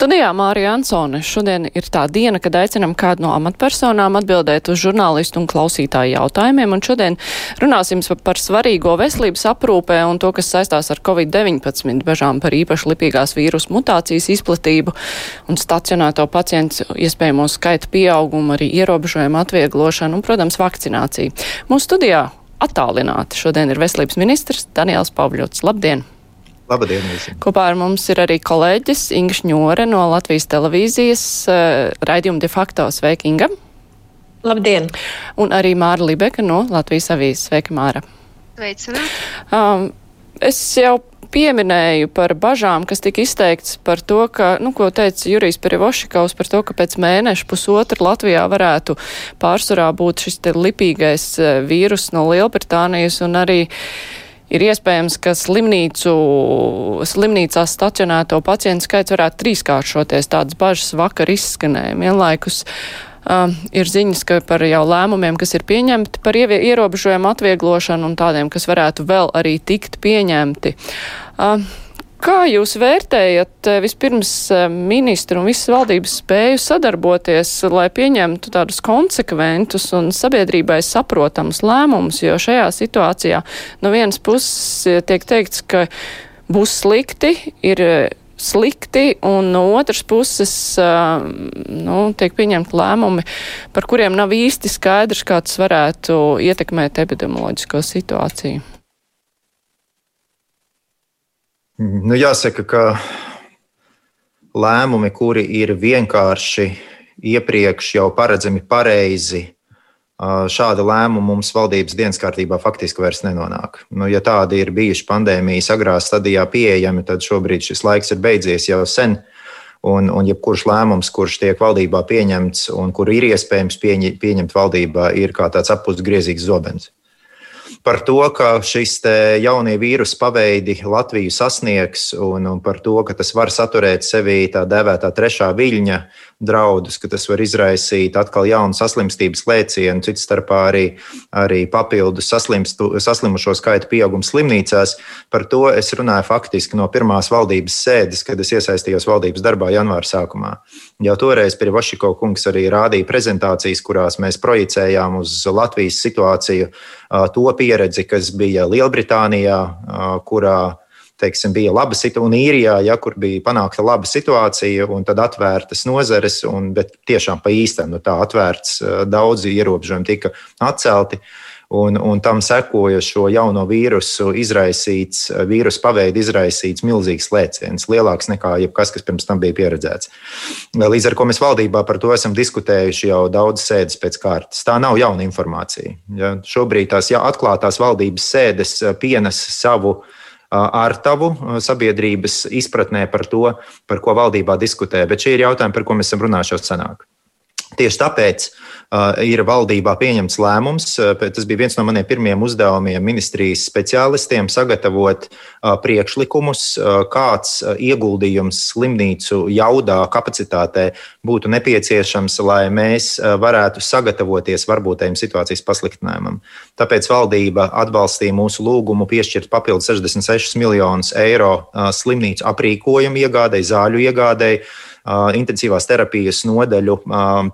Studijā Mārija Ansone. Šodien ir tā diena, kad aicinam kādu no amatpersonām atbildēt uz žurnālistu un klausītāju jautājumiem, un šodien runāsim par svarīgo veselības aprūpē un to, kas saistās ar Covid-19 bežām par īpaši lipīgās vīrusu mutācijas izplatību un stacionēto pacientu iespējamo skaitu pieaugumu, arī ierobežojumu atvieglošanu un, protams, vakcināciju. Mūsu studijā attālināti šodien ir veselības ministrs Daniels Pavļots. Labdien! Labdien, visiem! Kopā ar mums ir arī kolēģis Inga Šņore no Latvijas televīzijas uh, raidījuma de facto. Sveika, Inga! Labdien! Un arī Māra Libeka no Latvijas avīzes. Sveika, Māra! Sveicināt! Um, es jau pieminēju par bažām, kas tika izteikts par to, ka, nu, ko teica Jurijs Perivošikovs par to, ka pēc mēneša pusotra Latvijā varētu pārsvarā būt šis te lipīgais vīrus no Lielbritānijas un arī ir iespējams, ka slimnīcu, slimnīcās stacionēto pacientu skaits varētu trīskāršoties. Tādas bažas vakar izskanēja. Vienlaikus uh, ir ziņas, ka par jau lēmumiem, kas ir pieņemti par ierobežojumu atvieglošanu un tādiem, kas varētu vēl arī tikt pieņemti. Uh, Kā jūs vērtējat vispirms ministru un visas valdības spēju sadarboties, lai pieņemtu tādus konsekventus un sabiedrībai saprotamus lēmumus, jo šajā situācijā no vienas puses tiek teikts, ka būs slikti, ir slikti, un no otras puses nu, tiek pieņemti lēmumi, par kuriem nav īsti skaidrs, kā tas varētu ietekmēt epidemioloģisko situāciju. Nu, jāsaka, ka lēmumi, kuri ir vienkārši iepriekš jau paredzami pareizi, šāda lēmuma mums valdības dienas kārtībā faktiski vairs nenonāk. Nu, ja tādi ir bijuši pandēmijas agrā stadijā pieejami, tad šobrīd šis laiks ir beidzies jau sen. Un, un jebkurš lēmums, kurš tiek valdībā pieņemts un kur ir iespējams pieņemt valdībā, ir kā tāds apusgriezīgs zobens par to, ka šis jaunie vīrusu paveidi Latviju sasniegs un, un par to, ka tas var saturēt sevī tā dēvētā trešā viļņa draudus, ka tas var izraisīt atkal jaunu saslimstības lēcienu, cits starpā arī, arī papildus saslimušo skaitu pieaugumu slimnīcās. Par to es runāju faktiski no pirmās valdības sēdes, kad es iesaistījos valdības darbā janvāra sākumā. Jau toreiz pie Vašiko kungs arī rādīja prezentācijas, kurās mēs projicējām uz Latvijas situāciju to pieredzi, kas bija Lielbritānijā, kurā teiksim, bija laba situācija, un īrijā, ja, kur bija panākta laba situācija, un tad atvērtas nozeres, un, bet tiešām pa īstam nu, tā atvērts, daudzi ierobežojumi tika atcelti. Un, un tam sekoja šo jauno vīrusu izraisīts, vīrusu paveidu izraisīts milzīgs lēciens, lielāks nekā jebkas, kas pirms tam bija pieredzēts. Līdz ar to mēs valdībā par to esam diskutējuši jau daudz sēdes pēc kārtas. Tā nav jauna informācija. Ja? Šobrīd tās ja, atklātās valdības sēdes pienes savu uh, ar tavu sabiedrības izpratnē par to, par ko valdībā diskutē. Bet šie ir jautājumi, par ko mēs esam runājuši jau senāk. Tieši tāpēc uh, ir valdībā pieņemts lēmums. Uh, tas bija viens no maniem pirmajiem uzdevumiem ministrijas speciālistiem - sagatavot uh, priekšlikumus, kāds ieguldījums slimnīcu jaudā, kapacitātē būtu nepieciešams, lai mēs varētu sagatavoties varbūtējiem situācijas pasliktinājumam. Tāpēc valdība atbalstīja mūsu lūgumu piešķirt papildus 66 miljonus eiro slimnīcu aprīkojumu iegādēji, zāļu iegādēji intensīvās terapijas nodeļu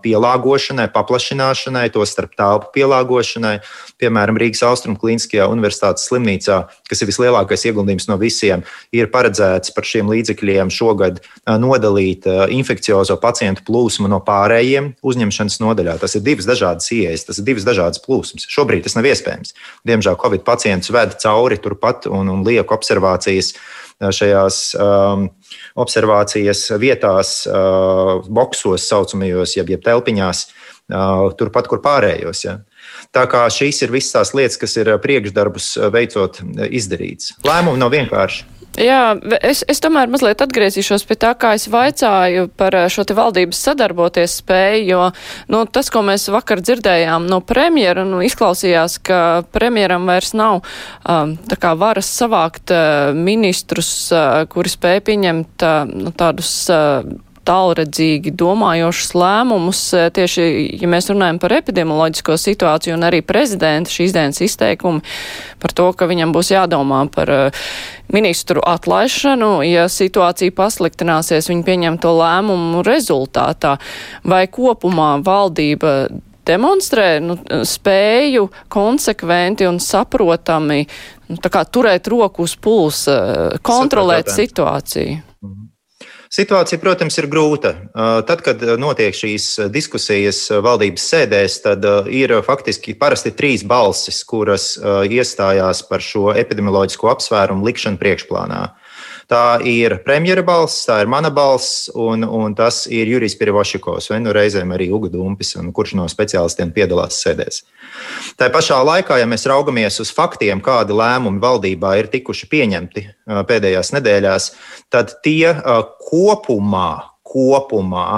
pielāgošanai, paplašināšanai, to starp telpu pielāgošanai. Piemēram, Rīgas Austrum Kliniskajā universitātes slimnīcā, kas ir vislielākais ieguldījums no visiem, ir paredzēts par šiem līdzekļiem šogad nodalīt infekciozo pacientu plūsmu no pārējiem uzņemšanas nodaļā. Tas ir divas dažādas ieejas, tas ir divas dažādas plūsmas. Šobrīd tas nav iespējams. Diemžēl Covid pacientus ved cauri turpat un, un lieku observācijas šajās um, observācijas vietās, uh, boxos, saucamajos, jeb, jeb telpiņās, uh, turpat, kur pārējos. Ja. Tā kā šīs ir visas tās lietas, kas ir priekšdarbus veicot izdarīts. Lēmumi nav vienkārši. Jā, es, es tomēr mazliet atgriezīšos pie tā, kā es vaicāju par eh, šo te valdības sadarboties spēju, jo, nu, tas, ko mēs vakar dzirdējām no premjera, nu, izklausījās, ka premjeram vairs nav um, tā kā varas savākt uh, ministrus, uh, kuri spēja pieņemt uh, nu, tādus uh, tālredzīgi domājošus lēmumus, tieši, ja mēs runājam par epidemioloģisko situāciju un arī prezidenta šīs dienas izteikumi par to, ka viņam būs jādomā par ministru atlaišanu, ja situācija pasliktināsies viņa pieņemto lēmumu rezultātā, vai kopumā valdība demonstrē nu, spēju konsekventi un saprotami nu, turēt roku uz pulsa, kontrolēt situāciju. Mhm. Situācija, protams, ir grūta. Tad, kad notiek šīs diskusijas valdības sēdēs, tad ir faktiski parasti trīs balsis, kuras iestājās par šo epidemioloģisko apsvērumu likšanu priekšplānā. Tā ir premjera balss, tā ir mana balss, un, un tas ir Jurijs Pirvošikovs, vai nu reizēm arī Uga Dumpis, kurš no speciālistiem piedalās sēdēs. Tā pašā laikā, ja mēs raugamies uz faktiem, kādi lēmumi valdībā ir tikuši pieņemti pēdējās nedēļās, tad tie kopumā, kopumā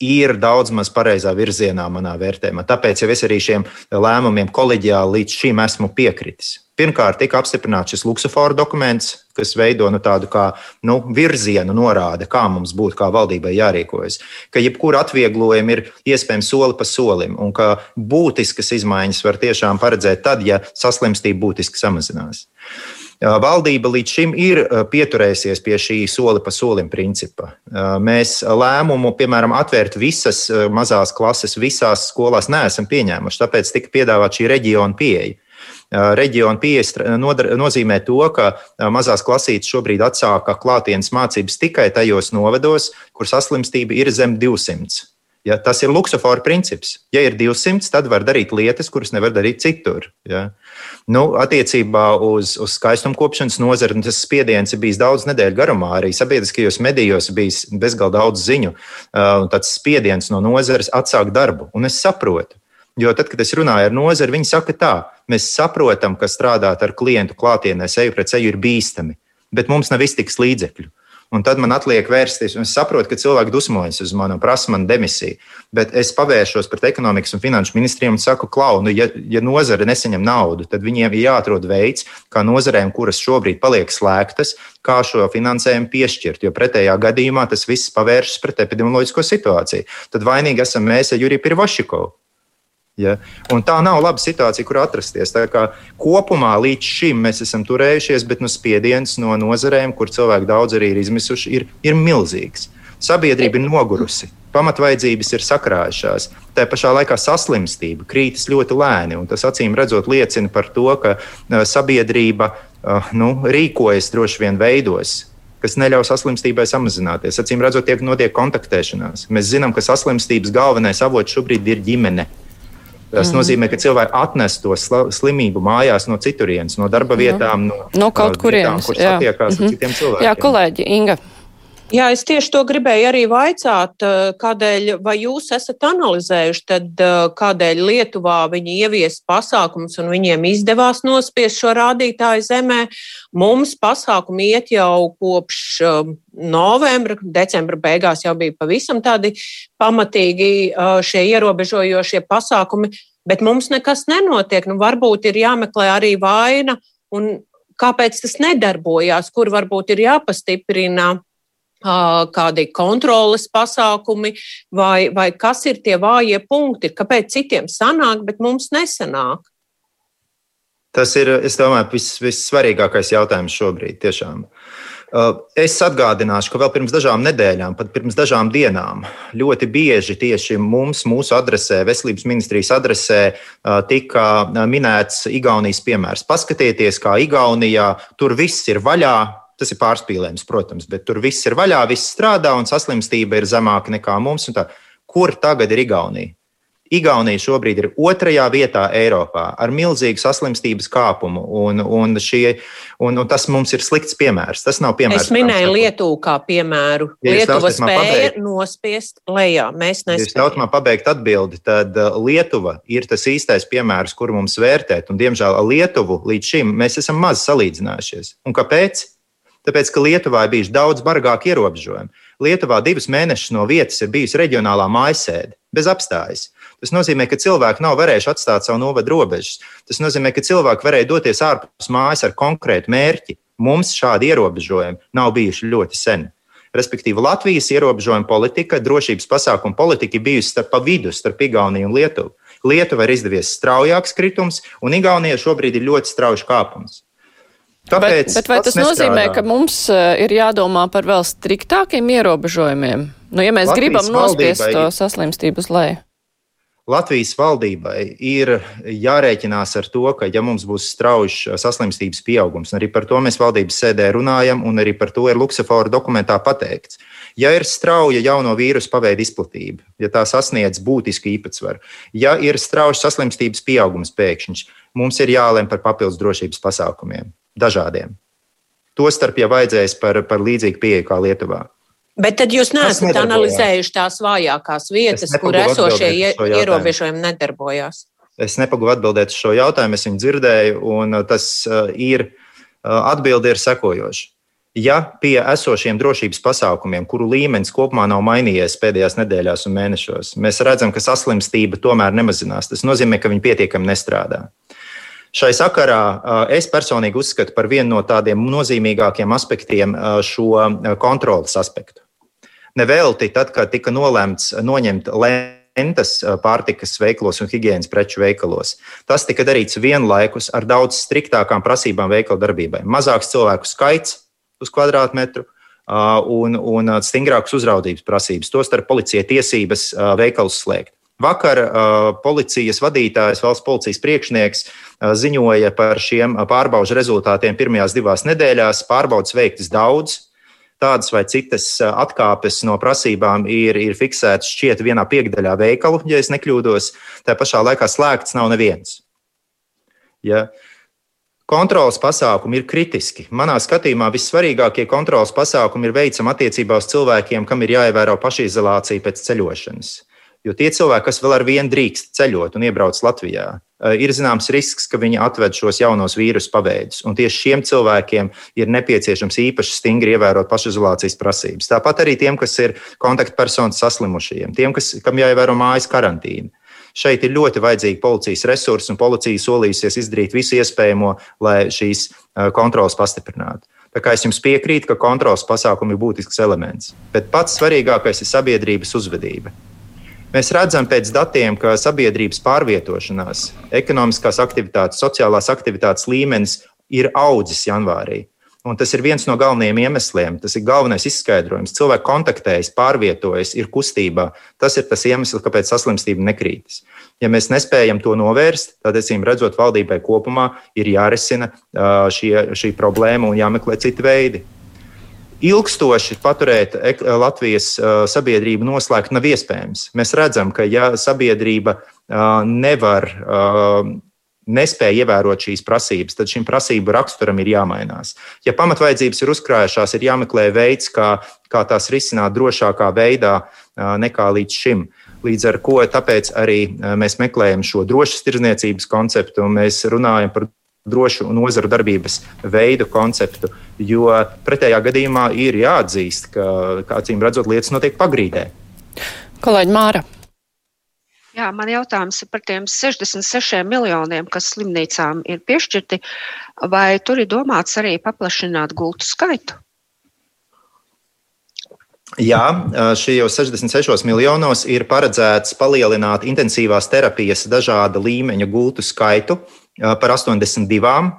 ir daudz maz pareizā virzienā manā vērtējumā. Tāpēc jau es arī šiem lēmumiem koleģiāli līdz šim esmu piekritis. Pirmkārt, tika apstiprināts šis Luksafora dokuments, kas veido nu, tādu kā nu, virzienu norāde, kā mums būtu, kā valdībai jārīkojas. Ka jebkura atvieglojuma ir iespējams soli pa solim, un ka būtiskas izmaiņas var tiešām paredzēt tad, ja saslimstība būtiski samazinās. Valdība līdz šim ir pieturējusies pie šī soli pa solim principa. Mēs lēmumu, piemēram, atvērt visas mazās klases visās skolās neesam pieņēmuši, tāpēc tika piedāvāta šī reģiona pieeja. Reģiona pieeja nozīmē to, ka mazās klasītes šobrīd atsāka klātienes mācības tikai tajos novados, kur saslimstība ir zem 200. Ja, tas ir luksofora princips. Ja ir 200, tad var darīt lietas, kuras nevar darīt citur. Ja. Nu, attiecībā uz, uz skaistumkopšanas nozari nu, tas spiediens ir bijis daudz nedēļu garumā. Arī sabiedriskajos medijos ir bijis bezgalīgi daudz ziņu. Uh, tāds spiediens no nozares atsākt darbu. Un es saprotu, Jo tad, kad es runāju ar nozari, viņi saka, tā, mēs saprotam, ka strādāt ar klientu klātienē, seju pret seju ir bīstami, bet mums nav iztiks līdzekļu. Un tad man atliek vērsties, un es saprotu, ka cilvēki dusmojas uz mani un prasa man demisiju. Bet es pavēršos pret ekonomikas un finanšu ministriem un saku, klau, nu, ja, ja nozare nesaņem naudu, tad viņiem ir jāatrod veids, kā nozarēm, kuras šobrīd paliek slēgtas, kā šo finansējumu piešķirt. Jo pretējā gadījumā tas viss pavēršas pret epidemioloģisko situāciju. Tad vainīgi esam mēs ar Juriju Pirvašikovу. Ja? Un tā nav laba situācija, kur atrasties. Kopumā līdz šim mēs esam turējušies, bet nu, spiediens no nozarēm, kur cilvēki daudz arī ir izmisuši, ir, ir milzīgs. Sabiedrība ir nogurusi, pamatvaidzības ir sakrājušās. Tā pašā laikā saslimstība krītas ļoti lēni, tas acīm redzot liecina par to, ka sabiedrība nu, rīkojas droši vien veidos, kas neļauj saslimstībai samazināties. Acīm redzot, tiek notiek kontaktēšanās. Mēs zinām, ka saslimstības galvenais avots šobrīd ir ģimene. Tas mm. nozīmē, ka cilvēki atnes to slimību mājās no citurienes, no darba mhm. vietām, no, no kaut kurienes, kur satiekās mm -hmm. ar mhm. citiem cilvēkiem. Jā, kolēģi, Inga. Jā, es tieši to gribēju arī vaicāt, eh, kādēļ, vai jūs esat analizējuši, tad eh, kādēļ Lietuvā viņi ievies pasākums un viņiem izdevās nospiest šo rādītāju zemē. Mums pasākumi iet jau kopš eh, novembra, decembra beigās jau bija pavisam tādi pamatīgi šie ierobežojošie pasākumi, bet mums nekas nenotiek. Nu, varbūt ir jāmeklē arī vaina un kāpēc tas nedarbojās, kur varbūt ir jāpastiprina kādi kontroles pasākumi, vai, vai kas ir tie vājie punkti, kāpēc citiem sanāk, bet mums nesanāk. Tas ir, es domāju, viss, vissvarīgākais jautājums šobrīd. Tiešām. Es atgādināšu, ka vēl pirms dažām nedēļām, pat pirms dažām dienām, ļoti bieži tieši mums, mūsu adresē, Veselības ministrijas adresē, tika minēts Igaunijas piemērs. Paskatieties, kā Igaunijā tur viss ir vaļā, Tas ir pārspīlējums, protams, bet tur viss ir vaļā, viss strādā un saslimstība ir zemāka nekā mums. Kur tagad ir Igaunija? Igaunija šobrīd ir otrajā vietā Eiropā ar milzīgu saslimstības kāpumu, un, un, šie, un, un tas mums ir slikts piemērs. Tas nav piemērs. Es minēju Lietuvu kā piemēru. Ja Lietuva spēja nospiest lejā, mēs nespējam. Ja jūs ļaut man pabeigt atbildi, tad uh, Lietuva ir tas īstais piemērs, kuru mums vērtēt, un diemžēl Lietuvu līdz šim mēs esam maz salīdzinājušies. Un kāpēc? Tāpēc, ka Lietuvā ir bijuši daudz bargāki ierobežojumi. Lietuvā divus mēnešus no vietas ir bijusi reģionālā mājasēde bez apstājas. Tas nozīmē, ka cilvēki nav varējuši atstāt savu novadu robežas. Tas nozīmē, ka cilvēki varēja doties ārpus mājas ar konkrētu mērķi. Mums šādi ierobežojumi nav bijuši ļoti sen. Respektīvi, Latvijas ierobežojuma politika, drošības pasākuma politika ir bijusi starp pa vidu, starp Igauniju un Lietuvu. Lietuva ir izdevies straujāks kritums, un Igaunija šobrīd ir ļoti strauji kāpums. Kāpēc bet, bet vai tas nestrādā? nozīmē, ka mums eh, ir jādomā par vēl striktākiem ierobežojumiem? Nu, ja mēs Latvijas gribam nospiest to saslimstību uz leju. Latvijas valdībai ir jārēķinās ar to, ka, ja mums būs strauji saslimstības pieaugums, arī par to mēs valdības sēdē runājam, un arī par to ir Luksafora dokumentā pateikts. Ja ir strauja jauno vīrusu paveida izplatība, ja tā sasniedz būtisku īpatsvaru, ja ir strauji saslimstības pieaugums pēkšņs, mums ir jālem par papildus drošības pasākumiem, dažādiem. Tostarp, ja vajadzēs par, par līdzīgu pieeju kā Lietuvā. Bet tad jūs neesat analizējuši tās vājākās vietas, kur esošie ierobežojumi nedarbojās. Es nepagūvu atbildēt uz šo jautājumu, es viņu dzirdēju, un uh, tas uh, ir uh, atbildi ir sekojoša. Ja pie esošiem drošības pasākumiem, kuru līmenis kopumā nav mainījies pēdējās nedēļās un mēnešos, mēs redzam, ka saslimstība tomēr nemazinās, tas nozīmē, ka viņi pietiekami nestrādā. Šai sakarā es personīgi uzskatu par vienu no tādiem nozīmīgākiem aspektiem šo kontrolas aspektu. Nevelti tad, kad tika nolemts noņemt lentes pārtikas veikalos un higiēnas preču veikalos, tas tika darīts vienlaikus ar daudz striktākām prasībām veikalu darbībai. Mazāks cilvēku skaits uz kvadrātmetru, un, un stingrākas uzraudzības prasības, tostarp policija tiesības veikalus slēgt. Vakar policijas vadītājs, valsts policijas priekšnieks, ziņoja par šiem pārbaudas rezultātiem pirmajās divās nedēļās. Pārbaudas veiktas daudz, tādas vai citas atkāpes no prasībām ir, ir fiksētas šķiet vienā piekdaļā veikalu, ja es nekļūdos. Tā pašā laikā slēgts nav neviens. Ja? Kontrolas pasākumi ir kritiski. Manā skatījumā vissvarīgākie kontrolas pasākumi ir veicami attiecībā uz cilvēkiem, kam ir jāievēro pašizolācija pēc ceļošanas. Jo tie cilvēki, kas vēl ar vienu drīkst ceļot un iebrauc Latvijā, eh, ir zināms risks, ka viņi atved šos jaunos vīrusu paveidus. Un tieši šiem cilvēkiem ir nepieciešams īpaši stingri ievērot pašizolācijas prasības. Tāpat arī tiem, kas ir kontaktpersonas saslimušajiem, tiem, kas, kam jāievēro mājas karantīna. Šeit ir ļoti vajadzīgi policijas resursi, un policija solījusies izdarīt visu iespējamo, lai šīs eh, kontrolas pastiprinātu. Tā kā es jums piekrītu, ka kontrolas pasākumi ir būtisks elements, bet pats svarīgākais ir sabiedrības uzvedība. Mēs redzam pēc datiem, ka sabiedrības pārvietošanās, ekonomiskās aktivitātes, sociālās aktivitātes līmenis ir audzis janvārī. Un tas ir viens no galvenajiem iemesliem. Tas ir galvenais izskaidrojums. Cilvēki kontaktējas, pārvietojas, ir kustībā. Tas ir tas iemesls, kāpēc saslimstība nekrītas. Ja mēs nespējam to novērst, tad, acīm redzot, valdībai kopumā ir jārisina šie, šī problēma un jāmeklē citi veidi ilgstoši paturēt Latvijas sabiedrību noslēgt nav iespējams. Mēs redzam, ka ja sabiedrība nevar, nespēja ievērot šīs prasības, tad šim prasību raksturam ir jāmainās. Ja pamatvaidzības ir uzkrājušās, ir jāmeklē veids, kā, kā tās risināt drošākā veidā nekā līdz šim. Līdz ar to arī mēs meklējam šo drošas tirdzniecības konceptu, un mēs runājam par drošu nozaru darbības veidu konceptu, jo pretējā gadījumā ir jāatzīst, ka, acīm redzot, lietas notiek pagrīdē. Kolēģi Māra. Jā, man jautājums ir par tiem 66 miljoniem, kas slimnīcām ir piešķirti, vai tur ir domāts arī paplašināt gultu skaitu? Jā, šajos 66 miljonos ir paredzēts palielināt intensīvās terapijas dažāda līmeņa gultu skaitu par 82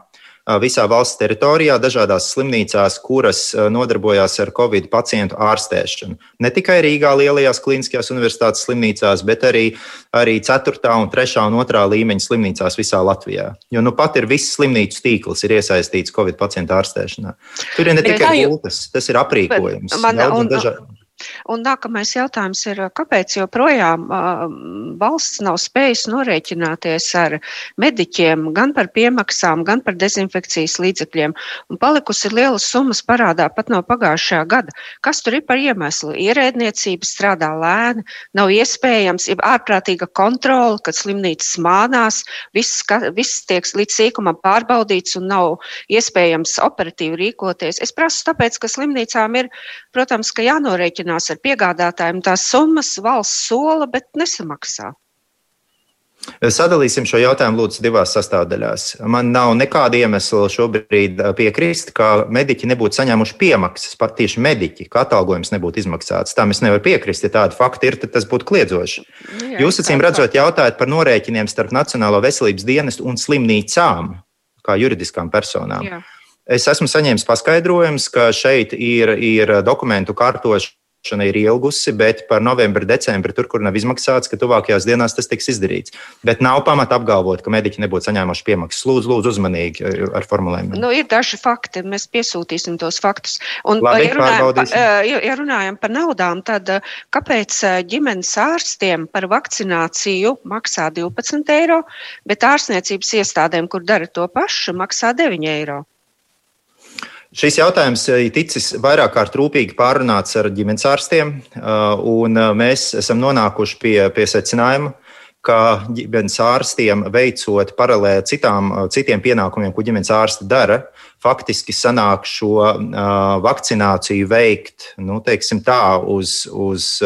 visā valsts teritorijā, dažādās slimnīcās, kuras nodarbojās ar covid pacientu ārstēšanu. Ne tikai Rīgā, lielajās klīniskajās universitātes slimnīcās, bet arī, arī 4. un 3. un 2. līmeņa slimnīcās visā Latvijā. Jo nu pat ir viss slimnīcu tīkls ir iesaistīts covid pacientu ārstēšanā. Tur ir ne tikai gultas, tas ir aprīkojums. Man, un, un, Un nākamais jautājums ir, kāpēc joprojām valsts nav spējusi norēķināties ar mediķiem gan par piemaksām, gan par dezinfekcijas līdzekļiem, un palikusi lielas summas parādā pat no pagājušā gada. Kas tur ir par iemeslu? Ierēdniecība strādā lēni, nav iespējams, ir ārprātīga kontrola, kad slimnīcas mānās, viss, viss tiek līdz sīkumam pārbaudīts un nav iespējams operatīvi rīkoties. Es prasu tāpēc, ka slimnīcām ir, protams, ka jānorēķina sarunās ar piegādātājiem, tās summas valsts sola, bet nesamaksā. Sadalīsim šo jautājumu lūdzu divās sastāvdaļās. Man nav nekāda iemesla šobrīd piekrist, ka mediķi nebūtu saņēmuši piemaksas, pat tieši mediķi, ka atalgojums nebūtu izmaksāts. Tam es nevaru piekrist. Ja tādi fakti ir, tad tas būtu kliedzoši. Nu jā, Jūs acīm redzot, jautājat par norēķiniem starp Nacionālo veselības dienestu un slimnīcām, kā juridiskām personām. Jā. Es esmu saņēmis paskaidrojumus, ka šeit ir, ir dokumentu kārtošana ir ilgusi, bet par novembri, decembri, tur, kur nav izmaksāts, ka tuvākajās dienās tas tiks izdarīts. Bet nav pamata apgalvot, ka mediķi nebūtu saņēmuši piemaksas. Lūdzu, lūdzu uzmanīgi eh, ar formulēm. Nu, ir daži fakti, mēs piesūtīsim tos faktus. Un, Labi, ja, runājam, pa, eh, ja runājam par naudām, tad eh, kāpēc ģimenes ārstiem par vakcināciju maksā 12 eiro, bet ārstniecības iestādēm, kur dara to pašu, maksā 9 eiro? Šis jautājums ir ticis vairāk kārt rūpīgi pārunāts ar ģimenes ārstiem, un mēs esam nonākuši pie, pie secinājuma, ka ģimenes ārstiem veicot paralēli citām, citiem pienākumiem, ko ģimenes ārsti dara, faktiski sanāk šo vakcināciju veikt nu, tā, uz, uz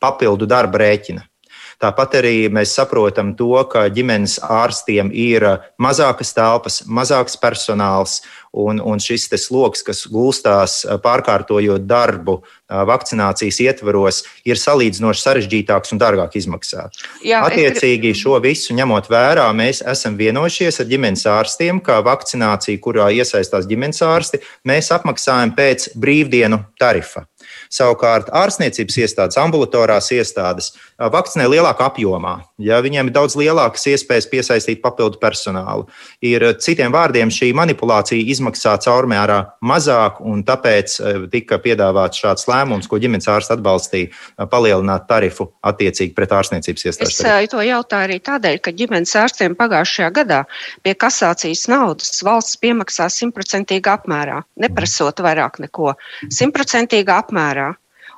papildu darba rēķina. Tāpat arī mēs saprotam to, ka ģimenes ārstiem ir mazākas telpas, mazāks personāls, un, un šis sloks, kas gulstās pārkārtojot darbu vakcinācijas ietvaros, ir salīdzinoši sarežģītāks un dārgāk izmaksā. Jā, Attiecīgi, es... šo visu ņemot vērā, mēs esam vienojušies ar ģimenes ārstiem, ka vakcinācija, kurā iesaistās ģimenes ārsti, mēs apmaksājam pēc brīvdienu tarifa. Savukārt ārstniecības iestādes, ambulatorās iestādes vakcinē lielākā apjomā. Ja viņiem ir daudz lielākas iespējas piesaistīt papildu personālu. Ir citiem vārdiem šī manipulācija izmaksā caurmērā mazāk, un tāpēc tika piedāvāts šāds lēmums, ko ģimenes ārsts atbalstīja, palielināt tarifu attiecīgi pret ārstniecības iestādes. Es to jautāju arī tādēļ, ka ģimenes ārstiem pagājušajā gadā pie kasācijas naudas valsts piemaksā simtprocentīgā apmērā, neprasot vairāk neko. Simtprocentīgā apmērā.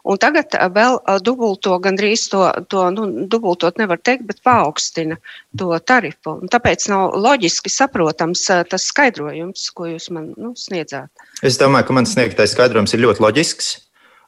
Un tagad vēl dubulto, gandrīz to, to nu, dubultot nevar teikt, bet paaugstina to tarifu. Un tāpēc nav loģiski saprotams tas skaidrojums, ko jūs man nu, sniedzāt. Es domāju, ka man sniegtais skaidrojums ir ļoti loģisks.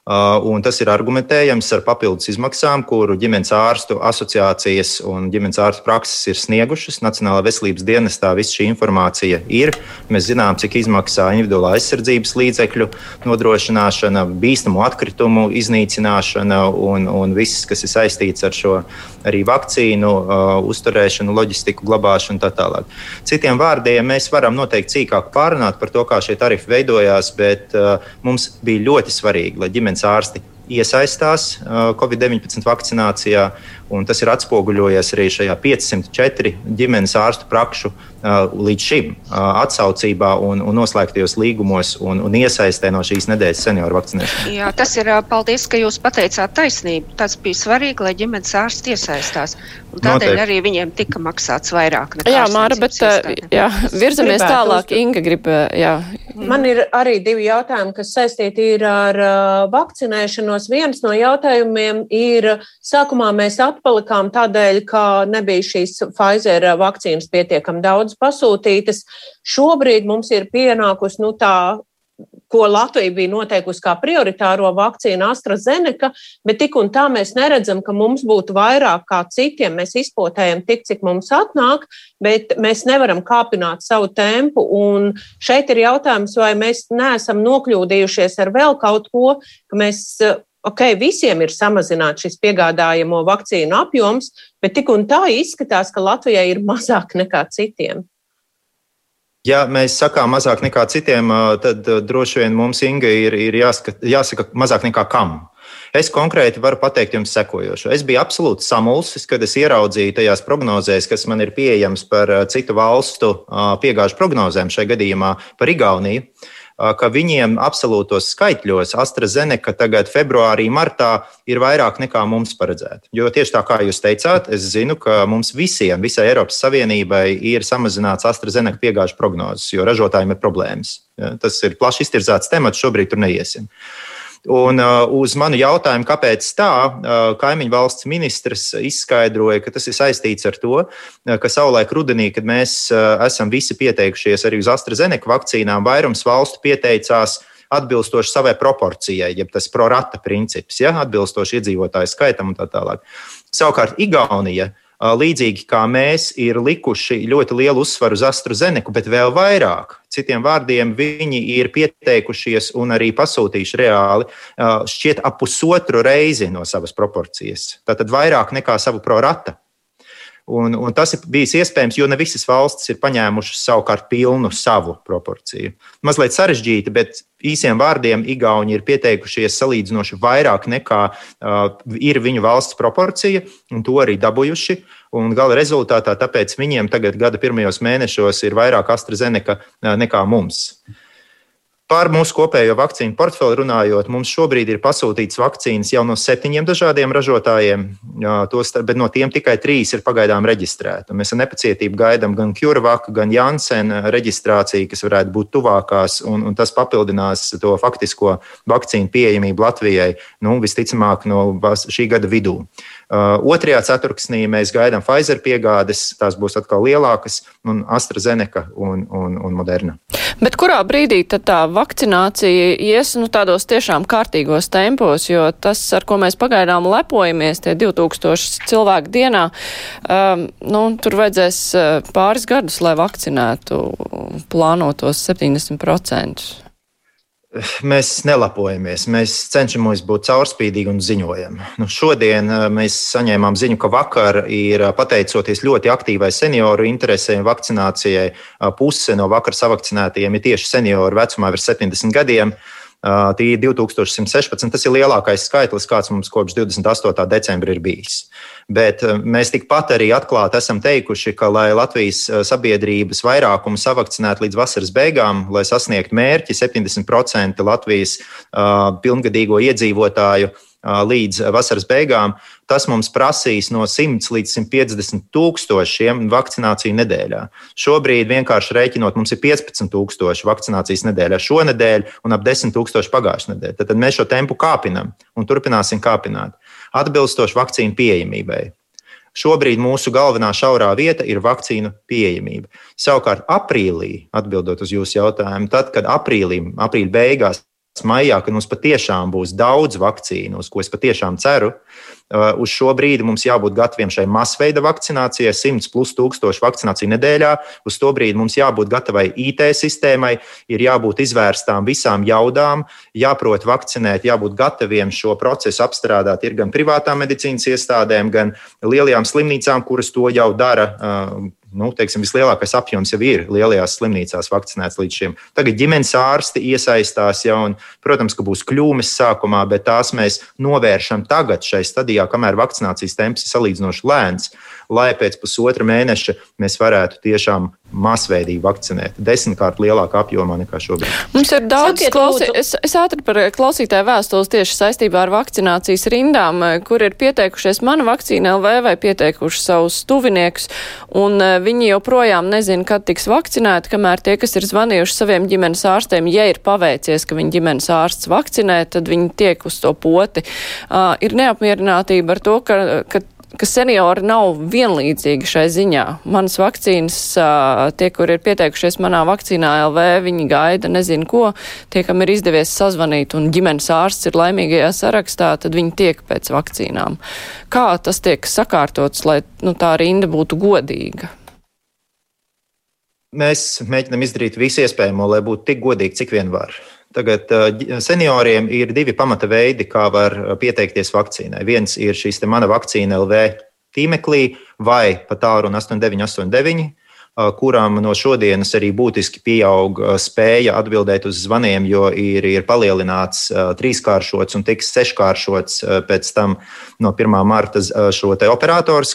Uh, un tas ir argumentējams ar papildus izmaksām, kuru ģimenes ārstu asociācijas un ģimenes ārstu prakses ir sniegušas. Nacionālā veselības dienestā viss šī informācija ir. Mēs zinām, cik izmaksā individuālā aizsardzības līdzekļu nodrošināšana, bīstamu atkritumu iznīcināšana un, un viss, kas ir saistīts ar šo arī vakcīnu uh, uzturēšanu, loģistiku, glabāšanu un tā tālāk. Citiem vārdiem, mēs varam noteikti cīkāk pārunāt par to, kā šie tarifi veidojās, bet uh, mums bija ļoti svarīgi, lai ģimenes ārsti iesaistās uh, Covid-19 vakcinācijā, un tas ir atspoguļojies arī šajā 504 ģimenes ārstu prakšu uh, līdz šim uh, atsaucībā un, un noslēgtajos līgumos un, un iesaistē no šīs nedēļas senioru vakcinēšanas. Jā, tas ir paldies, ka jūs pateicāt taisnību. Tas bija svarīgi, lai ģimenes ārsti iesaistās. Un tādēļ Noteikti. arī viņiem tika maksāts vairāk. Jā, Māra, bet jā, virzamies Gribētu tālāk. Inga grib, jā. Man ir arī divi jautājumi, kas saistīti ir ar vakcinēšanos. Viens no jautājumiem ir, sākumā mēs atpalikām tādēļ, ka nebija šīs Pfizer vakcīnas pietiekami daudz pasūtītas. Šobrīd mums ir pienākusi nu, tā ko Latvija bija noteikusi kā prioritāro vakcīnu AstraZeneca, bet tik un tā mēs neredzam, ka mums būtu vairāk kā citiem. Mēs izpotējam tik, cik mums atnāk, bet mēs nevaram kāpināt savu tempu. Un šeit ir jautājums, vai mēs neesam nokļūdījušies ar vēl kaut ko, ka mēs ok, visiem ir samazināts šis piegādājamo vakcīnu apjoms, bet tik un tā izskatās, ka Latvijai ir mazāk nekā citiem. Ja mēs sakām mazāk nekā citiem, tad droši vien mums Inga ir, ir jāsaka, jāsaka mazāk nekā kam. Es konkrēti varu pateikt jums sekojošo. Es biju absolūti samulsis, kad es ieraudzīju tajās prognozēs, kas man ir pieejamas par citu valstu piegāžu prognozēm, šajā gadījumā par Igauniju ka viņiem absolūtos skaitļos AstraZeneca tagad februārī, martā ir vairāk nekā mums paredzēta. Jo tieši tā kā jūs teicāt, es zinu, ka mums visiem, visai Eiropas Savienībai ir samazināts AstraZeneca piegāžu prognozes, jo ražotājiem ir problēmas. Tas ir plaši iztirzāts temats, šobrīd tur neiesim. Un uh, uz manu jautājumu, kāpēc tā, uh, kaimiņu valsts ministrs izskaidroja, ka tas ir saistīts ar to, uh, ka savulaik rudenī, kad mēs esam visi pieteikušies arī uz AstraZeneca vakcīnām, vairums valstu pieteicās atbilstoši savai proporcijai, jeb tas prorata princips, ja, atbilstoši iedzīvotāju skaitam un tā tālāk. Savukārt Igaunija līdzīgi kā mēs, ir likuši ļoti lielu uzsvaru uz AstraZeneku, bet vēl vairāk. Citiem vārdiem, viņi ir pieteikušies un arī pasūtījuši reāli šķiet ap pusotru reizi no savas proporcijas. Tātad vairāk nekā savu prorata. Un, un tas ir bijis iespējams, jo ne visas valstis ir paņēmušas savukārt pilnu savu proporciju. Mazliet sarežģīti, bet īsiem vārdiem Igauni ir pieteikušies salīdzinoši vairāk nekā uh, ir viņu valsts proporcija, un to arī dabūjuši. Un gala rezultātā tāpēc viņiem tagad gada pirmajos mēnešos ir vairāk AstraZeneca uh, nekā mums. Uh, Par mūsu kopējo vakcīnu portfeli runājot, mums šobrīd ir pasūtīts vakcīnas jau no septiņiem dažādiem ražotājiem, tos, bet no tiem tikai trīs ir pagaidām reģistrēti. Mēs ar nepacietību gaidām gan CureVac, gan Janssen reģistrāciju, kas varētu būt tuvākās, un, un tas papildinās to faktisko vakcīnu pieejamību Latvijai, nu, visticamāk, no šī gada vidū. Otrajā ceturksnī mēs gaidām Pfizer piegādes, tās būs atkal lielākas, un AstraZeneca un, un, un Moderna. Bet kurā brīdī tad tā vakcinācija ies nu, tādos tiešām kārtīgos tempos, jo tas, ar ko mēs pagaidām lepojamies, tie 2000 cilvēku dienā, um, nu, tur vajadzēs uh, pāris gadus, lai vakcinētu plānotos 70%. Mēs nelapojamies, mēs cenšamies būt caurspīdīgi un ziņojam. Nu, šodien uh, mēs saņēmām ziņu, ka vakar ir uh, pateicoties ļoti aktīvai senioru interesēm vakcinācijai, uh, puse no vakar savakcinētajiem ir tieši senioru vecumā virs 70 gadiem. Tie ir 2116. Tas ir lielākais skaitlis, kāds mums kopš 28. decembra ir bijis. Bet mēs tikpat arī atklāti esam teikuši, ka, lai Latvijas sabiedrības vairākumu savakcinētu līdz vasaras beigām, lai sasniegtu mērķi 70% Latvijas uh, pilngadīgo iedzīvotāju uh, līdz vasaras beigām, tas mums prasīs no 100 līdz 150 tūkstošiem vakcināciju nedēļā. Šobrīd vienkārši rēķinot, mums ir 15 tūkstoši vakcinācijas nedēļā šonadēļ un ap 10 tūkstoši pagājušajā nedēļā. Tad mēs šo tempu kāpinam un turpināsim kāpināt atbilstoši vakcīnu pieejamībai. Šobrīd mūsu galvenā šaurā vieta ir vakcīnu pieejamība. Savukārt, aprīlī, atbildot uz jūsu jautājumu, tad, kad aprīlī, aprīļa beigās maijā, kad mums patiešām būs daudz vakcīnu, uz ko es patiešām ceru, uh, uz šo brīdi mums jābūt gataviem šai masveida vakcinācijai, 100 plus tūkstošu vakcināciju nedēļā. Uz to brīdi mums jābūt gatavai IT sistēmai, ir jābūt izvērstām visām jaudām, jāprot vakcinēt, jābūt gataviem šo procesu apstrādāt. Ir gan privātām medicīnas iestādēm, gan lielajām slimnīcām, kuras to jau dara uh, nu, teiksim, vislielākais apjoms jau ir lielajās slimnīcās vakcinēts līdz šim. Tagad ģimenes ārsti iesaistās jau, un, protams, ka būs kļūmes sākumā, bet tās mēs novēršam tagad, šai stadijā, kamēr vakcinācijas temps ir salīdzinoši lēns, lai pēc pusotra mēneša mēs varētu tiešām masveidīgi vakcinēt. Desmitkārt lielākā apjomā nekā šobrīd. Mums ir daudz klausītāju. Es, es ātri par klausītāju vēstules tieši saistībā ar vakcinācijas rindām, eh, kur ir pieteikušies mana vakcīna LV vai pieteikuši savus tuviniekus, un eh, viņi joprojām nezina, kad tiks vakcinēti, kamēr tie, kas ir zvanījuši saviem ģimenes ārstiem, ja ir paveicies, ka viņa ģimenes ārsts vakcinē, tad viņi tiek uz to poti. Uh, ir neapmierinātība ar to, ka, ka ka seniori nav vienlīdzīgi šai ziņā. Manas vakcīnas, tie, kur ir pieteikušies manā vakcīnā LV, viņi gaida nezinu ko, tie, kam ir izdevies sazvanīt un ģimenes ārsts ir laimīgajā sarakstā, tad viņi tiek pēc vakcīnām. Kā tas tiek sakārtots, lai nu, tā rinda būtu godīga? Mēs mēģinām izdarīt visu iespējamo, lai būtu tik godīgi, cik vien var. Tagad senioriem ir divi pamata veidi, kā var pieteikties vakcīnai. Viens ir šīs mana vakcīna LV tīmeklī vai pa tālruni 8989, kuram no šodienas arī būtiski pieaug spēja atbildēt uz zvaniem, jo ir, ir palielināts trīskāršots un tiks seškāršots pēc tam no 1. marta šo operatoru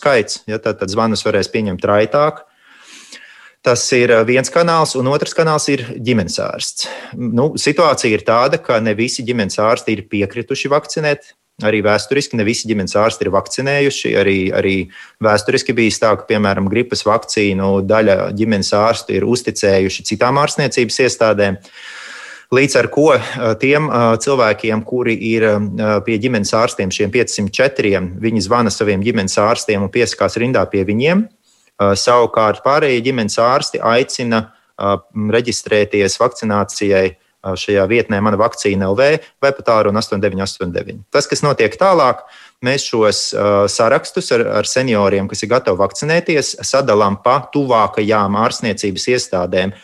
skaits. Ja, tad, tad zvanus varēs pieņemt raitāk. Tas ir viens kanāls, un otrs kanāls ir ģimenes ārsts. Nu, situācija ir tāda, ka ne visi ģimenes ārsti ir piekrituši vakcinēt. Arī vēsturiski ne visi ģimenes ārsti ir vakcinējuši. Arī, arī vēsturiski bijis tā, ka, piemēram, gripas vakcīnu daļa ģimenes ārstu ir uzticējuši citām ārstniecības iestādēm. Līdz ar to tiem cilvēkiem, kuri ir pie ģimenes ārstiem, šiem 504, viņi zvana saviem ģimenes ārstiem un piesakās rindā pie viņiem. Savukārt pārējie ģimenes ārsti aicina reģistrēties vakcinācijai šajā vietnē, mana vakcīna LV vai pat ārun 8989. Tas, kas notiek tālāk, mēs šos sarakstus ar, ar senioriem, kas ir gatavi vakcinēties, sadalām pa tuvākajām ārstniecības iestādēm,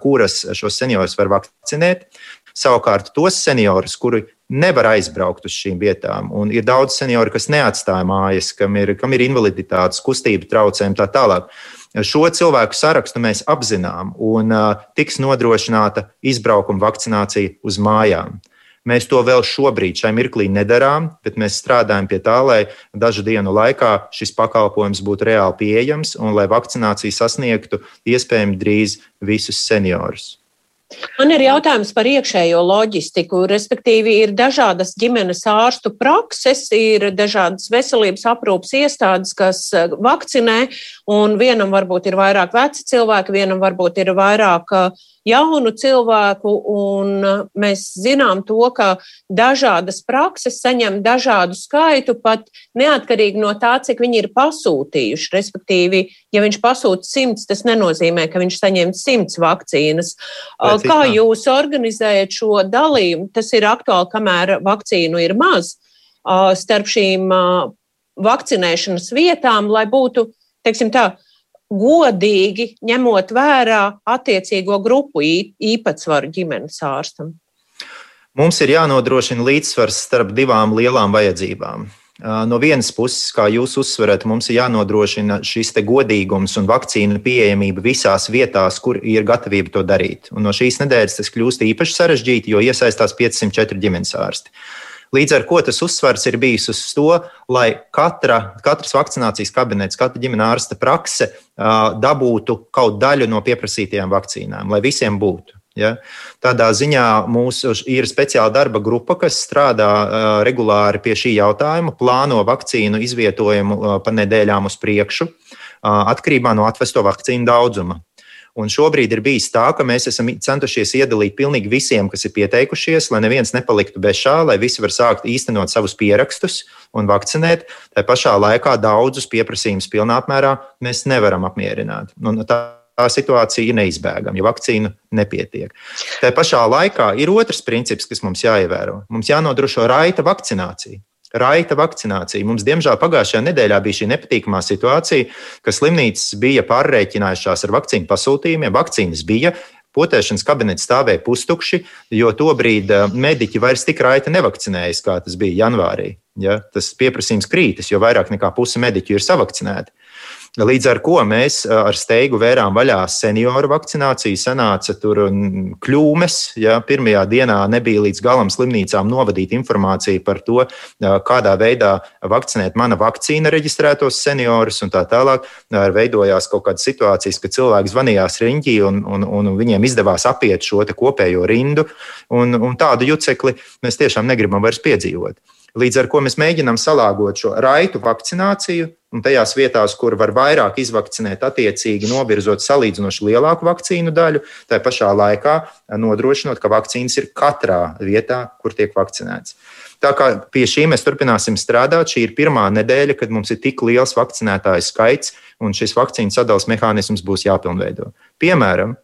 kuras šos seniorus var vakcinēt. Savukārt tos seniorus, kuri nevar aizbraukt uz šīm vietām, un ir daudz senioru, kas neatstāja mājas, kam ir, kam ir invaliditātes, kustība traucējumi tā tālāk. Šo cilvēku sarakstu mēs apzinām, un uh, tiks nodrošināta izbraukuma vakcinācija uz mājām. Mēs to vēl šobrīd, šai mirklī, nedarām, bet mēs strādājam pie tā, lai dažu dienu laikā šis pakalpojums būtu reāli pieejams un lai vakcinācija sasniegtu iespējami drīz visus seniorus. Man ir jautājums par iekšējo loģistiku, respektīvi ir dažādas ģimenes ārstu prakses, ir dažādas veselības aprūpas iestādes, kas eh, vakcinē, un vienam varbūt ir vairāk veci cilvēki, vienam varbūt ir vairāk uh, jaunu cilvēku, un uh, mēs zinām to, ka dažādas prakses saņem dažādu skaitu, pat neatkarīgi no tā, cik viņi ir pasūtījuši. Respektīvi, ja viņš pasūta simts, tas nenozīmē, ka viņš saņem simts vakcīnas. Pēc Kā jūs organizējat šo dalījumu? Tas ir aktuāli, kamēr vakcīnu ir maz starp šīm vakcinēšanas vietām, lai būtu, teiksim tā, godīgi ņemot vērā attiecīgo grupu īpatsvaru ģimenes ārstam? Mums ir jānodrošina līdzsvars starp divām lielām vajadzībām. No vienas puses, kā jūs uzsverat, mums ir jānodrošina šis godīgums un vakcīnu pieejamība visās vietās, kur ir gatavība to darīt. Un no šīs nedēļas tas kļūst īpaši sarežģīti, jo iesaistās 504 ģimenes ārsti. Līdz ar to tas uzsvars ir bijis uz to, lai katra, katrs vakcinācijas kabinets, katra ģimenes ārsta prakse dabūtu kaut daļu no pieprasītajām vakcīnām, lai visiem būtu. Ja? Tādā ziņā mums ir speciāla darba grupa, kas strādā uh, regulāri pie šī jautājuma, plāno vakcīnu izvietojumu uh, pa nedēļām uz priekšu, uh, atkarībā no atvesto vakcīnu daudzuma. Un šobrīd ir bijis tā, ka mēs esam centušies iedalīt pilnīgi visiem, kas ir pieteikušies, lai neviens nepaliktu bez šā, lai visi var sākt īstenot savus pierakstus un vakcinēt. Tā pašā laikā daudzus pieprasījumus pilnā apmērā mēs nevaram apmierināt. Un tā tā situācija ir neizbēgama, jo vakcīnu nepietiek. Tā pašā laikā ir otrs princips, kas mums jāievēro. Mums jānodrošina raita vakcinācija raita vakcinācija. Mums, diemžēl, pagājušajā nedēļā bija šī nepatīkamā situācija, ka slimnīcas bija pārreikinājušās ar vakcīnu pasūtījumiem. Vakcīnas bija, potēšanas kabineti stāvēja pustukši, jo tobrīd eh, mediķi vairs tik raiti nevakcinējas, kā tas bija janvārī. Ja? Tas pieprasījums krītas, jo vairāk nekā puse mediķu ir savakcinēti. Līdz ar to mēs ar steigu vērām vaļā senioru vakcināciju. Sanāca tur kļūmes. Ja, pirmajā dienā nebija līdz galam slimnīcām novadīta informācija par to, kādā veidā vakcinēt mana vakcīna reģistrētos seniorus un tā tālāk. Veidojās kaut kādas situācijas, ka cilvēki zvanījās riņķī un, un, un viņiem izdevās apiet šo kopējo rindu. Un, un tādu jucekli mēs tiešām negribam vairs piedzīvot. Līdz ar to mēs mēģinām salāgot šo raitu vakcināciju, un tajās vietās, kur var vairāk izvakcinēt, attiecīgi novirzot salīdzinoši lielāku vakcīnu daļu, tā pašā laikā nodrošinot, ka vakcīnas ir katrā vietā, kur tiek vakcinēts. Tā kā pie šī mēs turpināsim strādāt, šī ir pirmā nedēļa, kad mums ir tik liels vakcinētāju skaits, un šis vakcīnu sadales mehānisms būs jāpilnveido. Piemēram,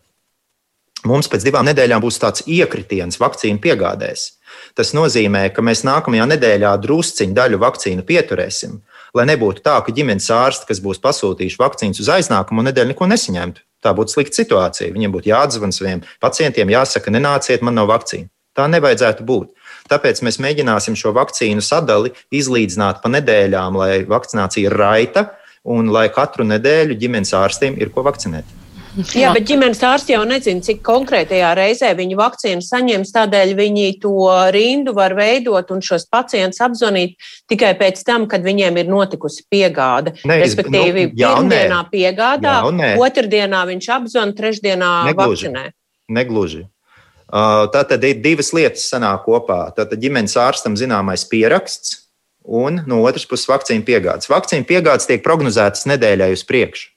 mums pēc divām nedēļām būs tāds iekritiens vakcīnu piegādēs. Tas nozīmē, ka mēs nākamajā nedēļā drusciņu daļu vakcīnu pieturēsim, lai nebūtu tā, ka ģimenes ārsti, kas būs pasūtījuši vakcīnas uz aiznākamo nedēļu, neko nesaņemtu. Tā būtu slikta situācija. Viņiem būtu jāatzvan saviem pacientiem, jāsaka, nenāciet, man nav vakcīna. Tā nevajadzētu būt. Tāpēc mēs mēģināsim šo vakcīnu sadali izlīdzināt pa nedēļām, lai vakcinācija ir raita un lai katru nedēļu ģimenes ārstiem ir ko vakcinēt. Jā, bet ģimenes ārsti jau nezina, cik konkrētajā reizē viņi vakcīnu saņems. Tādēļ viņi to rindu var veidot un šos pacientus apzvanīt tikai pēc tam, kad viņiem ir notikusi piegāde. Ne, Respektīvi, nu, jā, pirmdienā nē. piegādā, jā, nē. otrdienā viņš apzvan, trešdienā Negluži. vakcinē. Negluži. Uh, tā tad ir divas lietas sanāk kopā. Tātad ģimenes ārstam zināmais pieraksts un no otras puses vakcīnu piegādes. Vakcīnu piegādes tiek prognozētas nedēļai uz priekšu.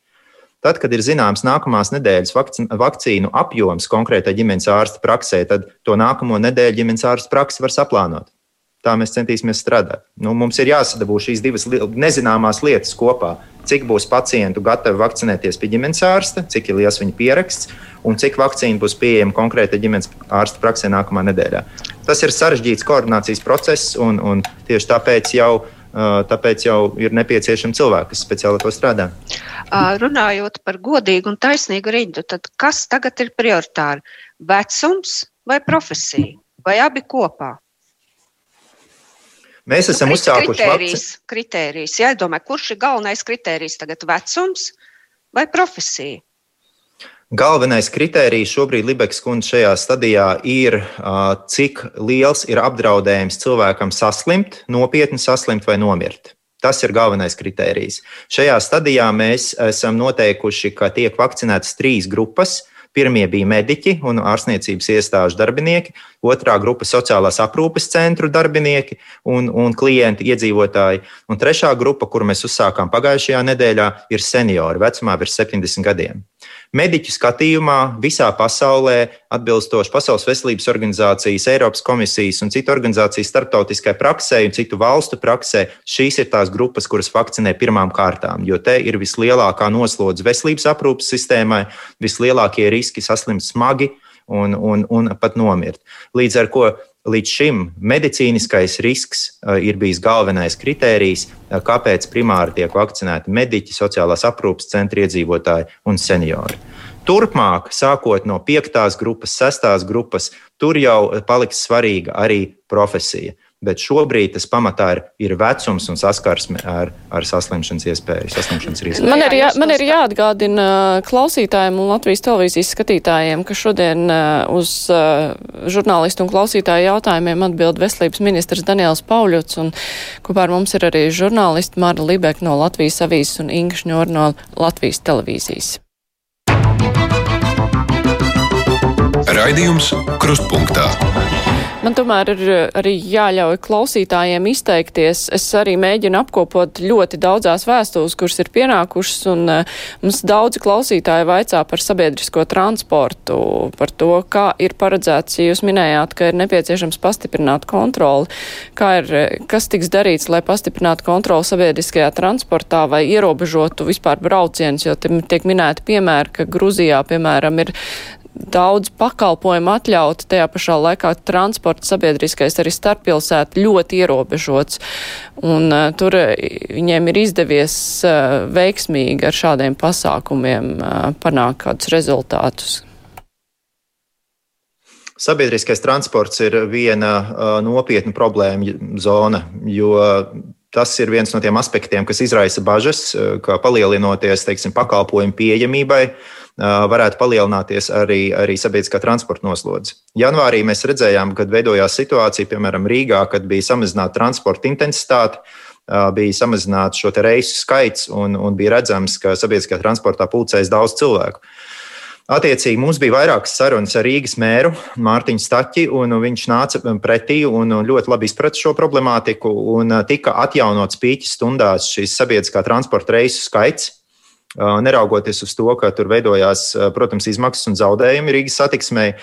Tad, kad ir zināms nākamās nedēļas vakcīnu apjoms konkrētai ģimenes ārsta praksē, tad to nākamo nedēļu ģimenes ārsta praksi var saplānot. Tā mēs centīsimies strādāt. Nu, mums ir jāsadabū šīs divas nezināmās lietas kopā. Cik būs pacientu gatavi vakcinēties pie ģimenes ārsta, cik ir liels viņa pieraksts un cik vakcīna būs pieejama konkrētai ģimenes ārsta praksē nākamā nedēļā. Tas ir sarežģīts koordinācijas process, un, un tieši tāpēc jau Tāpēc jau ir nepieciešami cilvēki, kas speciāli to strādā. Runājot par godīgu un taisnīgu rindu, tad kas tagad ir prioritāri? Vecums vai profesija? Vai abi kopā? Mēs esam nu, uzsākuši kritērijs. kritērijs. Jā, domāju, kurš ir galvenais kritērijs tagad - vecums vai profesija? Galvenais kritērijs šobrīd Libeks kundze šajā stadijā ir, cik liels ir apdraudējums cilvēkam saslimt, nopietni saslimt vai nomirt. Tas ir galvenais kritērijs. Šajā stadijā mēs esam noteikuši, ka tiek vakcinētas trīs grupas. Pirmie bija mediķi un ārstniecības iestāžu darbinieki, otrā grupa - sociālās aprūpes centru darbinieki un, un klienti, iedzīvotāji, un trešā grupa, kuru mēs uzsākām pagājušajā nedēļā, ir seniori vecumā virs 70 gadiem. Mediķu skatījumā visā pasaulē, atbilstoši Pasaules veselības organizācijas, Eiropas komisijas un citu organizāciju starptautiskai praksē un citu valstu praksē, šīs ir tās grupas, kuras vakcinē pirmām kārtām, jo te ir vislielākā noslodze veselības aprūpas sistēmai, vislielākie riski saslimt smagi un, un, un pat nomirt. Līdz ar to Līdz šim medicīniskais risks uh, ir bijis galvenais kritērijs, uh, kāpēc primāri tiek vakcinēti mediķi, sociālās aprūpes centra iedzīvotāji un seniori. Turpmāk, sākot no piektās grupas, sestās grupas, tur jau paliks svarīga arī profesija bet šobrīd tas pamatā ir, ir vecums un saskarsme ar, ar saslimšanas iespēju, saslimšanas risku. Man ir, jā, man ir jāatgādina klausītājiem un Latvijas televīzijas skatītājiem, ka šodien uz žurnālistu un klausītāju jautājumiem atbild veselības ministrs Daniels Pauļots, un kopā ar mums ir arī žurnālisti Māra Libek no Latvijas avīzes un Inga Šņor no Latvijas televīzijas. Raidījums Krustpunktā. Man tomēr ir eh, arī jāļauj klausītājiem izteikties. Es arī mēģinu apkopot ļoti daudzās vēstules, kuras ir pienākušas, un uh, mums daudzi klausītāji vaicā par sabiedrisko transportu, par to, kā ir paredzēts, ja jūs minējāt, ka ir nepieciešams pastiprināt kontroli, kā ir, eh, kas tiks darīts, lai pastiprinātu kontroli sabiedriskajā transportā vai ierobežotu vispār braucienus, jo tiek minēti piemēri, ka Gruzijā, piemēram, ir daudz pakalpojumu atļauti, tajā pašā laikā transports sabiedriskais arī starppilsētu ļoti ierobežots. Un uh, tur viņiem ir izdevies uh, veiksmīgi ar šādiem pasākumiem uh, panākt kādus rezultātus. Sabiedriskais transports ir viena uh, nopietna problēma zona, jo tas ir viens no tiem aspektiem, kas izraisa bažas, ka palielinoties teiksim, pakalpojumu pieejamībai, uh, varētu palielināties arī, arī sabiedriskā transporta noslodze. Janvārī mēs redzējām, kad veidojās situācija, piemēram, Rīgā, kad bija samazināta transporta intensitāte, bija samazināts šo reisu skaits un, un bija redzams, ka sabiedriskā transportā pulcēs daudz cilvēku. Attiecīgi, mums bija vairākas sarunas ar Rīgas mēru Mārtiņu Staķi, un viņš nāca pretī un ļoti labi izprata šo problemātiku. Tika atjaunots pīķis stundās šīs sabiedriskā transporta reisu skaits neraugoties uz to, ka tur veidojās, protams, izmaksas un zaudējumi Rīgas satiksmei.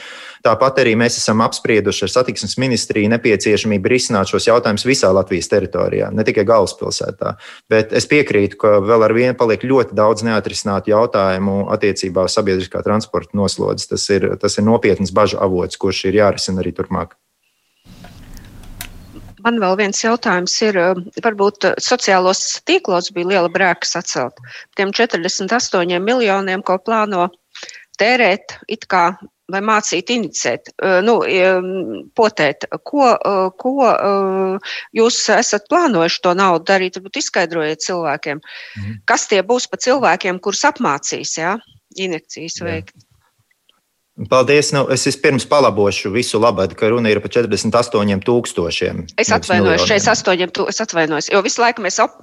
Tāpat arī mēs esam apsprieduši ar satiksmes ministriju nepieciešamību risināt šos jautājumus visā Latvijas teritorijā, ne tikai galvaspilsētā. Bet es piekrītu, ka vēl ar vienu paliek ļoti daudz neatrisinātu jautājumu attiecībā uz sabiedriskā transporta noslodzes. Tas ir, tas ir nopietns bažu avots, kurš ir jārisina arī turpmāk. Man vēl viens jautājums ir, eh, varbūt eh, sociālos tīklos bija liela brēka sacelt. Tiem 48 miljoniem, ko plāno tērēt, it kā vai mācīt, inicēt, eh, nu, potēt, ko, ko jūs esat plānojuši to naudu darīt, varbūt izskaidrojiet cilvēkiem, mhm. kas tie būs pa cilvēkiem, kurus apmācīs, jā, injekcijas veikt. Jā. Paldies. Nu, es vispirms palabošu visu labāk, ka runa ir par 48 tūkstošiem. Es atvainojos, 48 tūkstoši. Es atvainojos, jo visu laiku mēs ap...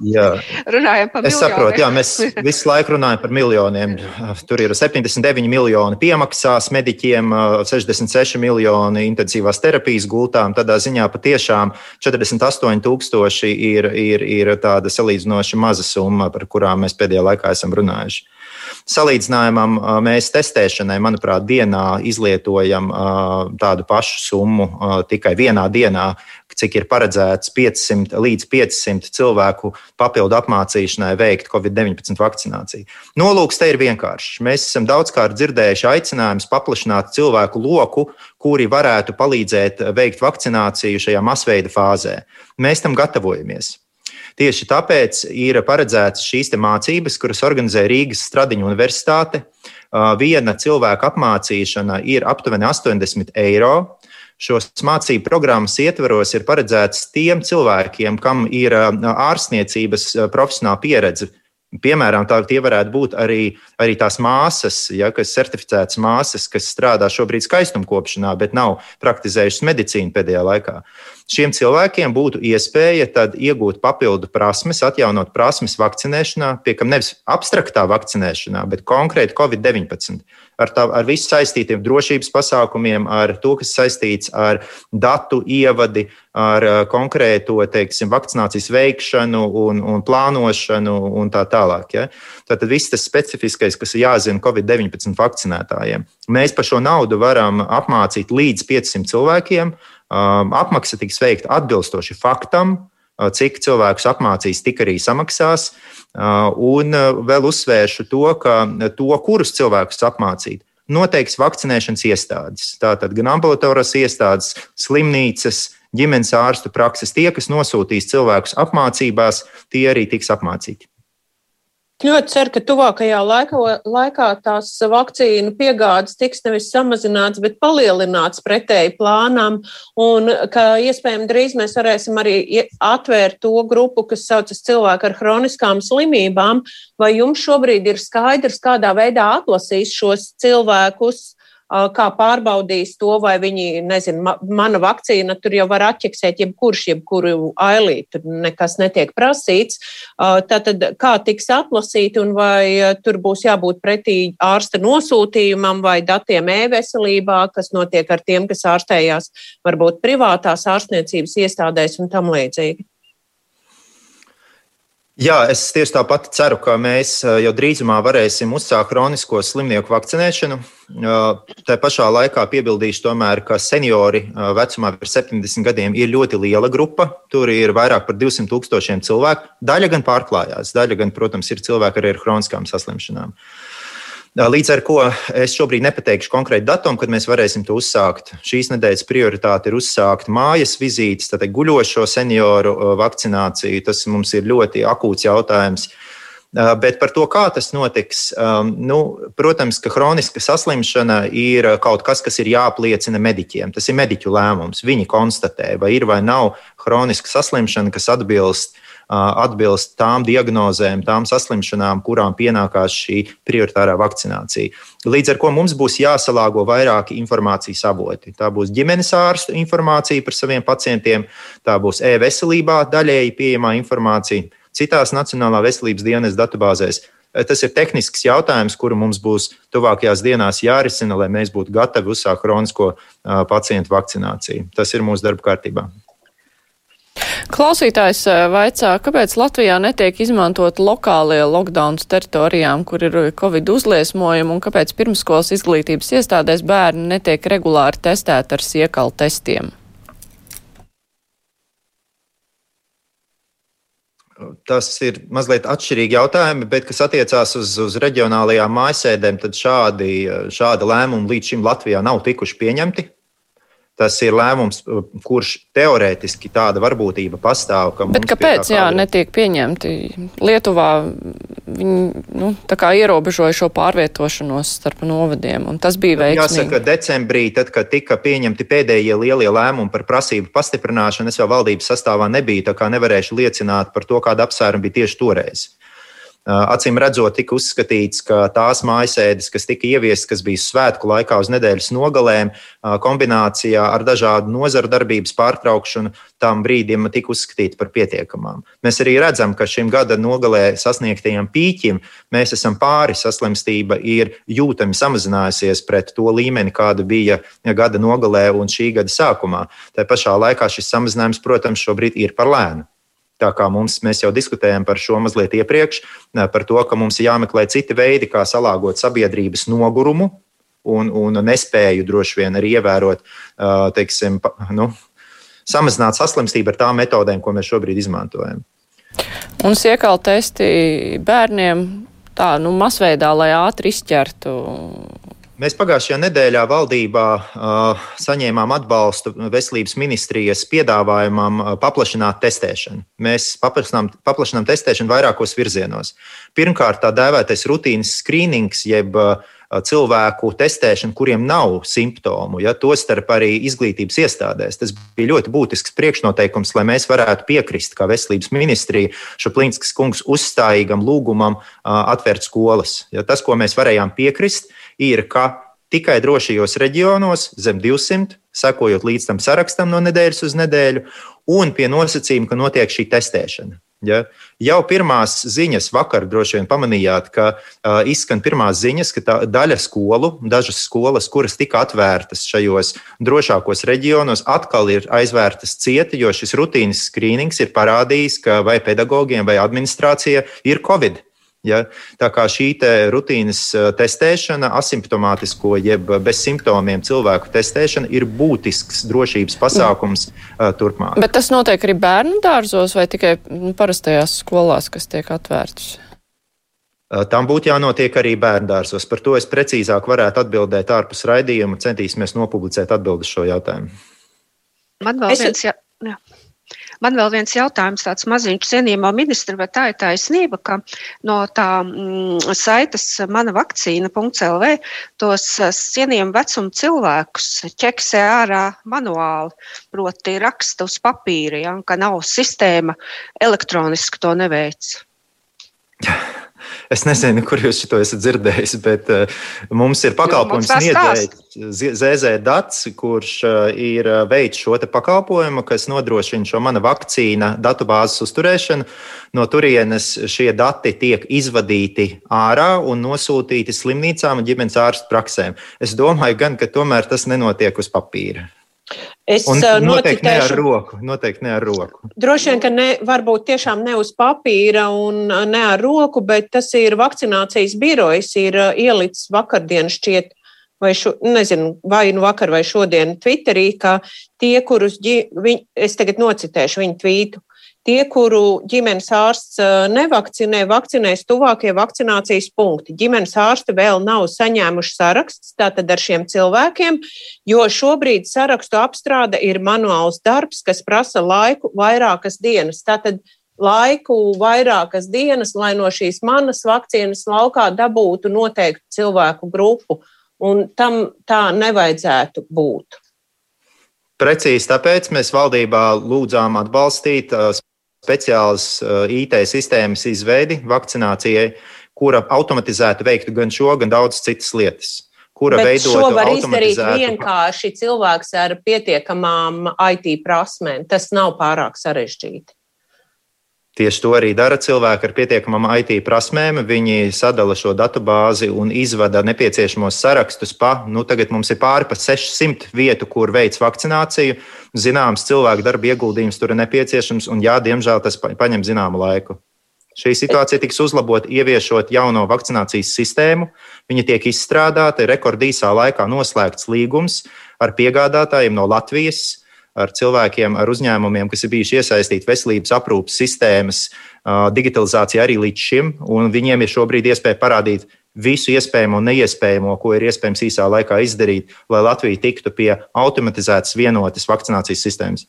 runājam par miljoniem. Es saprotu, jā, mēs visu laiku runājam par miljoniem. Tur ir 79 miljoni piemaksās mediķiem, 66 miljoni intensīvās terapijas gultām. Tādā ziņā patiešām 48 tūkstoši ir, ir, ir tāda salīdzinoši maza summa, par kurām mēs pēdējā laikā esam runājuši. Salīdzinājumam mēs testēšanai, manuprāt, dienā izlietojam tādu pašu summu tikai vienā dienā, cik ir paredzēts 500 līdz 500 cilvēku papildu apmācīšanai veikt Covid-19 vakcināciju. Nolūks te ir vienkāršs. Mēs esam daudzkārt dzirdējuši aicinājumus paplašināt cilvēku loku, kuri varētu palīdzēt veikt vakcināciju šajā masveida fāzē. Mēs tam gatavojamies. Tieši tāpēc ir paredzētas šīs mācības, kuras organizē Rīgas Stradiņu universitāte. Viena cilvēka apmācīšana ir aptuveni 80 eiro. Šos mācību programmas ietveros ir paredzēts tiem cilvēkiem, kam ir ārstniecības profesionāla pieredze Piemēram, tā, tie varētu būt arī, arī tās māsas, ja, kas ir certificētas māsas, kas strādā šobrīd skaistumkopšanā, bet nav praktizējušas medicīnu pēdējā laikā. Šiem cilvēkiem būtu iespēja iegūt papildu prasmes, atjaunot prasmes vakcinēšanā, piekam nevis abstraktā vakcinēšanā, bet konkrēti Covid-19. Ar, tā, ar visu saistītiem drošības pasākumiem, ar to, kas saistīts ar datu ievadi, ar konkrēto teiksim, vakcinācijas veikšanu un, un plānošanu un tā tālāk. Ja? Tātad viss tas specifiskais, kas ir jāzina Covid-19 vakcinētājiem. Mēs par šo naudu varam apmācīt līdz 500 cilvēkiem. Um, apmaksa tiks veikta atbilstoši faktam, uh, cik cilvēkus apmācīs, tik arī samaksās. Uh, un uh, vēl uzsvēršu to, ka to, kurus cilvēkus apmācīt, noteiks vakcinēšanas iestādes. Tātad gan ambulatoras iestādes, slimnīcas, ģimenes ārstu prakses, tie, kas nosūtīs cilvēkus apmācībās, tie arī tiks apmācīti. Ļoti ceru, ka tuvākajā laikā, laikā tās vakcīnu piegādes tiks nevis samazināts, bet palielināts pretēji plānam, un ka iespējams drīz mēs varēsim arī atvērt to grupu, kas saucas cilvēki ar hroniskām slimībām. Vai jums šobrīd ir skaidrs, kādā veidā atlasīs šos cilvēkus? Kā pārbaudīs to, vai viņi, nezinu, ma, mana vakcīna tur jau var atķeksēt jebkurš, jebkuru ailī, tur nekas netiek prasīts. Tātad, kā tiks atlasīti un vai tur būs jābūt pretī ārsta nosūtījumam vai datiem e-veselībā, kas notiek ar tiem, kas ārstējās varbūt privātās ārstniecības iestādēs un tam līdzīgi. Jā, es tieši tāpat ceru, ka mēs jau drīzumā varēsim uzsākt kronisko slimnieku vakcinēšanu. Tā pašā laikā piebildīšu, tomēr, ka seniori vecumā par 70 gadiem ir ļoti liela grupa. Tur ir vairāk par 200 tūkstošiem cilvēku. Daļa gan pārklājās, daļa gan, protams, ir cilvēki arī ar kroniskām saslimšanām. Uh, Līdz ar to es šobrīd nepateikšu konkrētu datumu, kad mēs varēsim to uzsākt. Šīs nedēļas prioritāte ir uzsākt mājas vizītes, tātad guļošo senioru vakcināciju. Tas mums ir ļoti akūts jautājums. Bet par to, kā tas notiks, nu, protams, ka kroniska saslimšana ir kaut kas, kas ir jāapliecina mediķiem. Tas ir mediķu lēmums. Viņi konstatē, vai ir vai nav kroniska saslimšana, kas atbilst atbilst tām diagnozēm, tām saslimšanām, kurām pienākās šī prioritārā vakcinācija. Līdz ar to mums būs jāsalāgo vairāki informācijas avoti. Tā būs ģimenes ārstu informācija par saviem pacientiem, tā būs e-veselībā daļēji pieejamā informācija, citās Nacionālā veselības dienas datubāzēs. Tas ir tehnisks jautājums, kuru mums būs tuvākajās dienās jārisina, lai mēs būtu gatavi uzsākt kronisko pacientu vakcināciju. Tas ir mūsu darba kārtībā. Klausītājs eh, vaicā, kāpēc Latvijā netiek izmantot lokālie lockdowns teritorijām, kur ir covid uzliesmojumi, un kāpēc pirmskolas izglītības iestādēs bērni netiek regulāri testēti ar siekalu testiem? Tas ir mazliet atšķirīgi jautājumi, bet kas attiecās uz, uz reģionālajām mājasēdēm, tad šādi, šādi lēmumi līdz šim Latvijā nav tikuši pieņemti. Tas ir lēmums, uh, kurš teorētiski tāda varbūtība pastāv. Bet kāpēc jā, kāda... netiek pieņemti? Lietuvā viņi nu, ierobežoja šo pārvietošanos starp novadiem, un tas bija veiksmīgi. Jāsaka, decembrī, tad, kad tika pieņemti pēdējie lielie lēmumi par prasību pastiprināšanu, es jau valdības sastāvā nebiju, tā kā nevarēšu liecināt par to, kāda apsvēruma bija tieši toreiz. Acīm redzot, tika uzskatīts, ka tās mājasēdes, kas tika ieviestas, kas bija svētku laikā uz nedēļas nogalēm, kombinācijā ar dažādu nozaru darbības pārtraukšanu, tām brīdim tika uzskatīti par pietiekamām. Mēs arī redzam, ka šim gada nogalē sasniegtajiem pīķim mēs esam pāri. Saslimstība ir jūtami samazinājusies pret to līmeni, kāda bija gada nogalē un šī gada sākumā. Tā pašā laikā šis samazinājums, protams, šobrīd ir par lēnu. Tā kā mums, mēs jau diskutējām par šo mazliet iepriekš, par to, ka mums ir jāmeklē citi veidi, kā salāgot sabiedrības nogurumu un, un nespēju droši vien arī ievērot, teiksim, nu, samazināt saslimstību ar tām metodēm, ko mēs šobrīd izmantojam. Un siekālu testi bērniem tā, nu, masveidā, lai ātri izķertu Mēs pagājušajā nedēļā valdībā uh, saņēmām atbalstu veselības ministrijas piedāvājumam uh, paplašināt testēšanu. Mēs paplašinām, paplašinām testēšanu vairākos virzienos. Pirmkārt, tā dēvētais rutīnas skrīnings, jeb uh, cilvēku testēšana, kuriem nav simptomu, ja tostarp arī izglītības iestādēs. Tas bija ļoti būtisks priekšnoteikums, lai mēs varētu piekrist, kā veselības ministrija, Šaplinskas kungs uzstājīgam lūgumam atvērt skolas. Ja tas, ko mēs varējām piekrist, ir, ka tikai drošajos reģionos zem 200, sekojot līdz tam sarakstam no nedēļas uz nedēļu, un pie nosacījuma, ka notiek šī testēšana. Ja? Jau pirmās ziņas vakar droši vien pamanījāt, ka uh, izskan pirmās ziņas, ka tā, daļa skolu, dažas skolas, kuras tika atvērtas šajos drošākos reģionos, atkal ir aizvērtas cieti, jo šis rutīnas skrīnings ir parādījis, ka vai pedagogiem vai administrācija ir covid. Ja? Tā kā šī te rutīnas testēšana, asimptomātisko jeb bez simptomiem cilvēku testēšana ir būtisks drošības pasākums turpmāk. Bet tas notiek arī bērnu dārzos vai tikai nu, parastajās skolās, kas tiek atvērtas? Tam būtu jānotiek arī bērngārzos. Par to es precīzāk varētu atbildēt ārpus raidījuma. Centīsimies nopublicēt atbildi šo jautājumu. Man vēl viens jā. jā. Man vēl viens jautājums, tāds maziņš cienījumā ministra, vai tā ir taisnība, ka no tā mm, saites mana vakcīna.lv tos eh, cienījumu vecumu cilvēkus ķeksē ārā manuāli, proti raksta uz papīra, ja, ka nav sistēma elektroniski to neveic. Es nezinu, kur jūs to esat dzirdējis, bet uh, mums ir pakalpojums sniedzējs ZZ Dats, kurš uh, ir uh, veids šo pakalpojumu, kas nodrošina šo mana vakcīna datubāzes uzturēšanu. No turienes šie dati tiek izvadīti ārā un nosūtīti slimnīcām un ģimenes ārstu praksēm. Es domāju, gan, ka tomēr tas nenotiek uz papīra. Es un noteikti ne ar roku. Noteikti ne ar roku. Droši vien, ka ne, varbūt tiešām ne uz papīra un ne ar roku, bet tas ir vakcinācijas birojas, ir ielicis vakardien šķiet, vai šo, nezinu, vai nu vakar vai šodien Twitterī, ka tie, kurus, viņ, es tagad nocitēšu viņu tvītu, Tie, kuru ģimenes ārsts nevakcinē, vakcinēs tuvākie vakcinācijas punkti. Ģimenes ārsti vēl nav saņēmuši sarakstus tātad ar šiem cilvēkiem, jo šobrīd sarakstu apstrāde ir manuāls darbs, kas prasa laiku vairākas dienas. Tātad laiku vairākas dienas, lai no šīs manas vakcīnas laukā dabūtu noteiktu cilvēku grupu. Un tam tā nevajadzētu būt. Precīzi tāpēc mēs valdībā lūdzām atbalstīt speciālas IT sistēmas izveidi vakcinācijai, kura automatizēti veiktu gan šo, gan daudzas citas lietas. Kura Bet šo var izdarīt vienkārši cilvēks ar pietiekamām IT prasmēm. Tas nav pārāk sarežģīti. Tieši to arī dara cilvēki ar pietiekamām IT prasmēm. Viņi sadala šo datubāzi un izvada nepieciešamos sarakstus pa, nu, tagad mums ir pāri pa 600 vietu, kur veids vakcināciju. Zināms, cilvēku darba ieguldījums tur ir nepieciešams, un jā, diemžēl tas paņem zināmu laiku. Šī situācija tiks uzlabota, ieviešot jauno vakcinācijas sistēmu. Viņa tiek izstrādāta, rekordīsā laikā noslēgts līgums ar piegādātājiem no Latvijas ar cilvēkiem, ar uzņēmumiem, kas ir bijuši iesaistīti veselības aprūpas sistēmas digitalizācijā arī līdz šim, un viņiem ir šobrīd iespēja parādīt visu iespējamo un neiespējamo, ko ir iespējams īsā laikā izdarīt, lai Latvija tiktu pie automatizētas vienotas vakcinācijas sistēmas.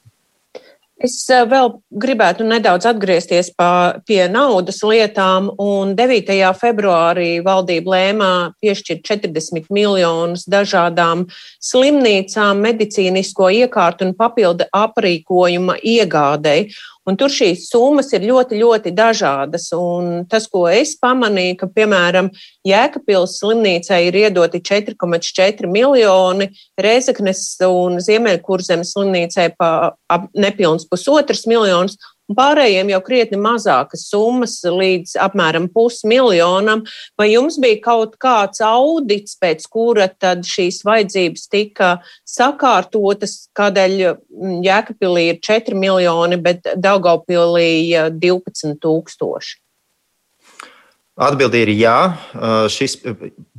Es eh, vēl gribētu nedaudz atgriezties pā, pie naudas lietām. 9. februārī valdība lēmā piešķirt 40 miljonus dažādām slimnīcām, medicīnisko iekārtu un papildu aprīkojuma iegādēji. Un tur šīs summas ir ļoti, ļoti dažādas. Un tas, ko es pamanīju, ka, piemēram, Jēkabpils slimnīcai ir iedoti 4,4 miljoni, Reizeknes un Ziemeļkurzemes slimnīcai pa nepilns pusotras miljonus, Pārējiem jau krietni mazākas summas, līdz apmēram pusmiljonam. Vai jums bija kaut kāds audits, pēc kura tad šīs vajadzības tika sakārtotas, kādēļ mm, Jēkabpilī ir 4 miljoni, bet Daugaupilī 12 tūkstoši? Atbilde ir jā. Šis,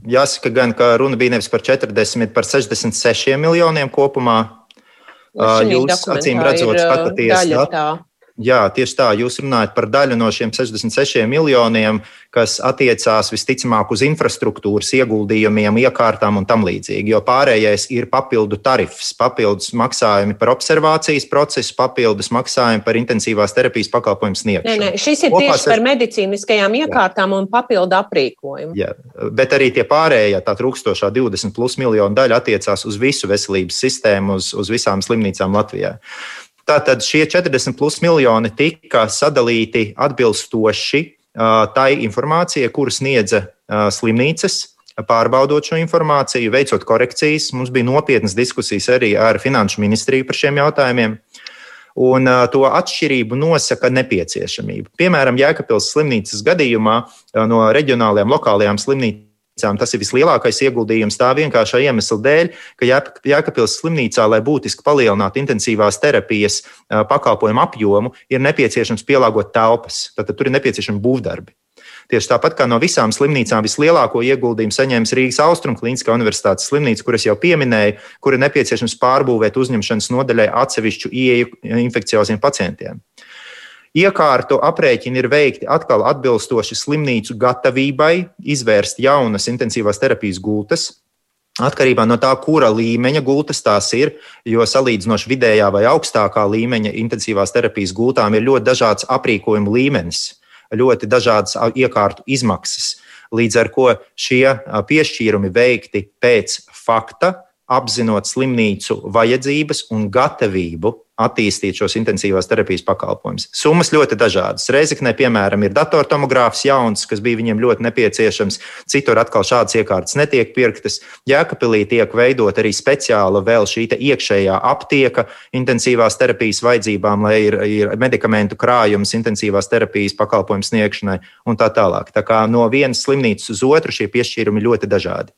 jāsaka, gan, ka runa bija nevis par 40, bet par 66 miljoniem kopumā. Jūs acīm redzot, skatāties. Jā, tieši tā. Jūs runājat par daļu no šiem 66 miljoniem, kas attiecās visticamāk uz infrastruktūras ieguldījumiem, iekārtām un tam līdzīgi. Jo pārējais ir papildu tarifs, papildus maksājumi par observācijas procesu, papildus maksājumi par intensīvās terapijas pakalpojumu sniegšanu. Nē, nē, šis ir Kopā tieši par medicīniskajām iekārtām jā. un papildu aprīkojumu. Jā, bet arī tie pārējie, tā trūkstošā 20 plus miljonu daļa attiecās uz visu veselības sistēmu, uz, uz visām slimnīcām Latvijā. Tātad šie 40 plus miljoni tika sadalīti atbilstoši tai informācijai, kuru sniedza slimnīcas, pārbaudot šo informāciju, veicot korekcijas. Mums bija nopietnas diskusijas arī ar Finanšu ministriju par šiem jautājumiem. Un to atšķirību nosaka nepieciešamība. Piemēram, Jēkabpils slimnīcas gadījumā no reģionālajām, lokālajām slimnīcām Tas ir vislielākais ieguldījums tā vienkāršā iemesla dēļ, ka Jēkabpils slimnīcā, lai būtiski palielinātu intensīvās terapijas pakalpojumu apjomu, ir nepieciešams pielāgot telpas. Tad tur ir nepieciešami būvdarbi. Tieši tāpat kā no visām slimnīcām vislielāko ieguldījumu saņēmis Rīgas Austrumkliniskā universitātes slimnīca, kuras jau pieminēju, kur ir nepieciešams pārbūvēt uzņemšanas nodaļai atsevišķu ieeju infekcioziem pacientiem. Iekārtu aprēķini ir veikti atkal atbilstoši slimnīcu gatavībai izvērst jaunas intensīvās terapijas gultas, Atkarībā no tā, kura līmeņa gultas tās ir, jo salīdzinoši vidējā vai augstākā līmeņa intensīvās terapijas gultām ir ļoti dažāds aprīkojuma līmenis, ļoti dažādas iekārtu izmaksas. Līdz ar to šie piešķīrumi veikti pēc fakta, apzinot slimnīcu vajadzības un gatavību attīstīt šos intensīvās terapijas pakalpojumus. Summas ļoti dažādas. Reizeknē, piemēram, ir datortomogrāfs jauns, kas bija viņiem ļoti nepieciešams. Citur atkal šādas iekārtas netiek pirktas. Jēkabpilī tiek veidot arī speciāla vēl šī iekšējā aptieka intensīvās terapijas vajadzībām, lai ir, ir medikamentu krājums intensīvās terapijas pakalpojumu sniegšanai un tā tālāk. Tā kā no vienas slimnīcas uz otru šie piešķīrumi ļoti dažādi.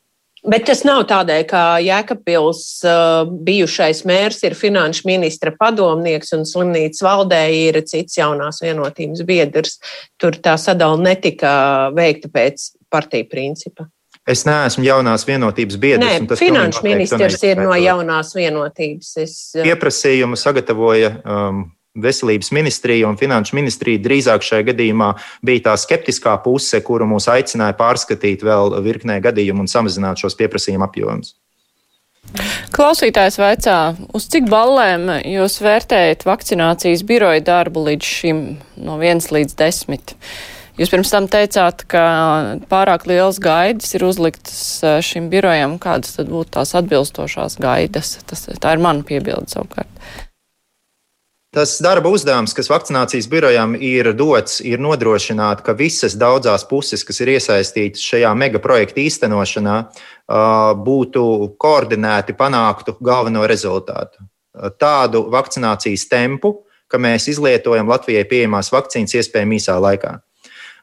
Bet tas nav tādēļ, ka Jēkabpils uh, bijušais mērs ir finanšu ministra padomnieks un slimnīcas valdē ir cits jaunās vienotības biedrs. Tur tā sadala netika veikta pēc partiju principa. Es neesmu jaunās vienotības biedrs. Nē, finanšu ministrs ir no jaunās vienotības. Es... Uh, Pieprasījumu sagatavoja um, Veselības ministrija un Finanšu ministrija drīzāk šajā gadījumā bija tā skeptiskā puse, kuru mūs aicināja pārskatīt vēl virknē gadījumu un samazināt šos pieprasījumu apjomus. Klausītājs vaicā, uz cik ballēm jūs vērtējat vakcinācijas biroja darbu līdz šim no 1 līdz 10? Jūs pirms tam teicāt, ka pārāk liels gaidas ir uzliktas eh, šim birojam. Kādas tad būtu tās atbilstošās gaidas? Tas, tā ir mana piebilde savukārt. Tas darba uzdevums, kas vakcinācijas birojam ir dots, ir nodrošināt, ka visas daudzās puses, kas ir iesaistītas šajā megaprojekta īstenošanā, būtu koordinēti, panāktu galveno rezultātu. Tādu vakcinācijas tempu, ka mēs izlietojam Latvijai pieejamās vakcīnas iespējami īsā laikā.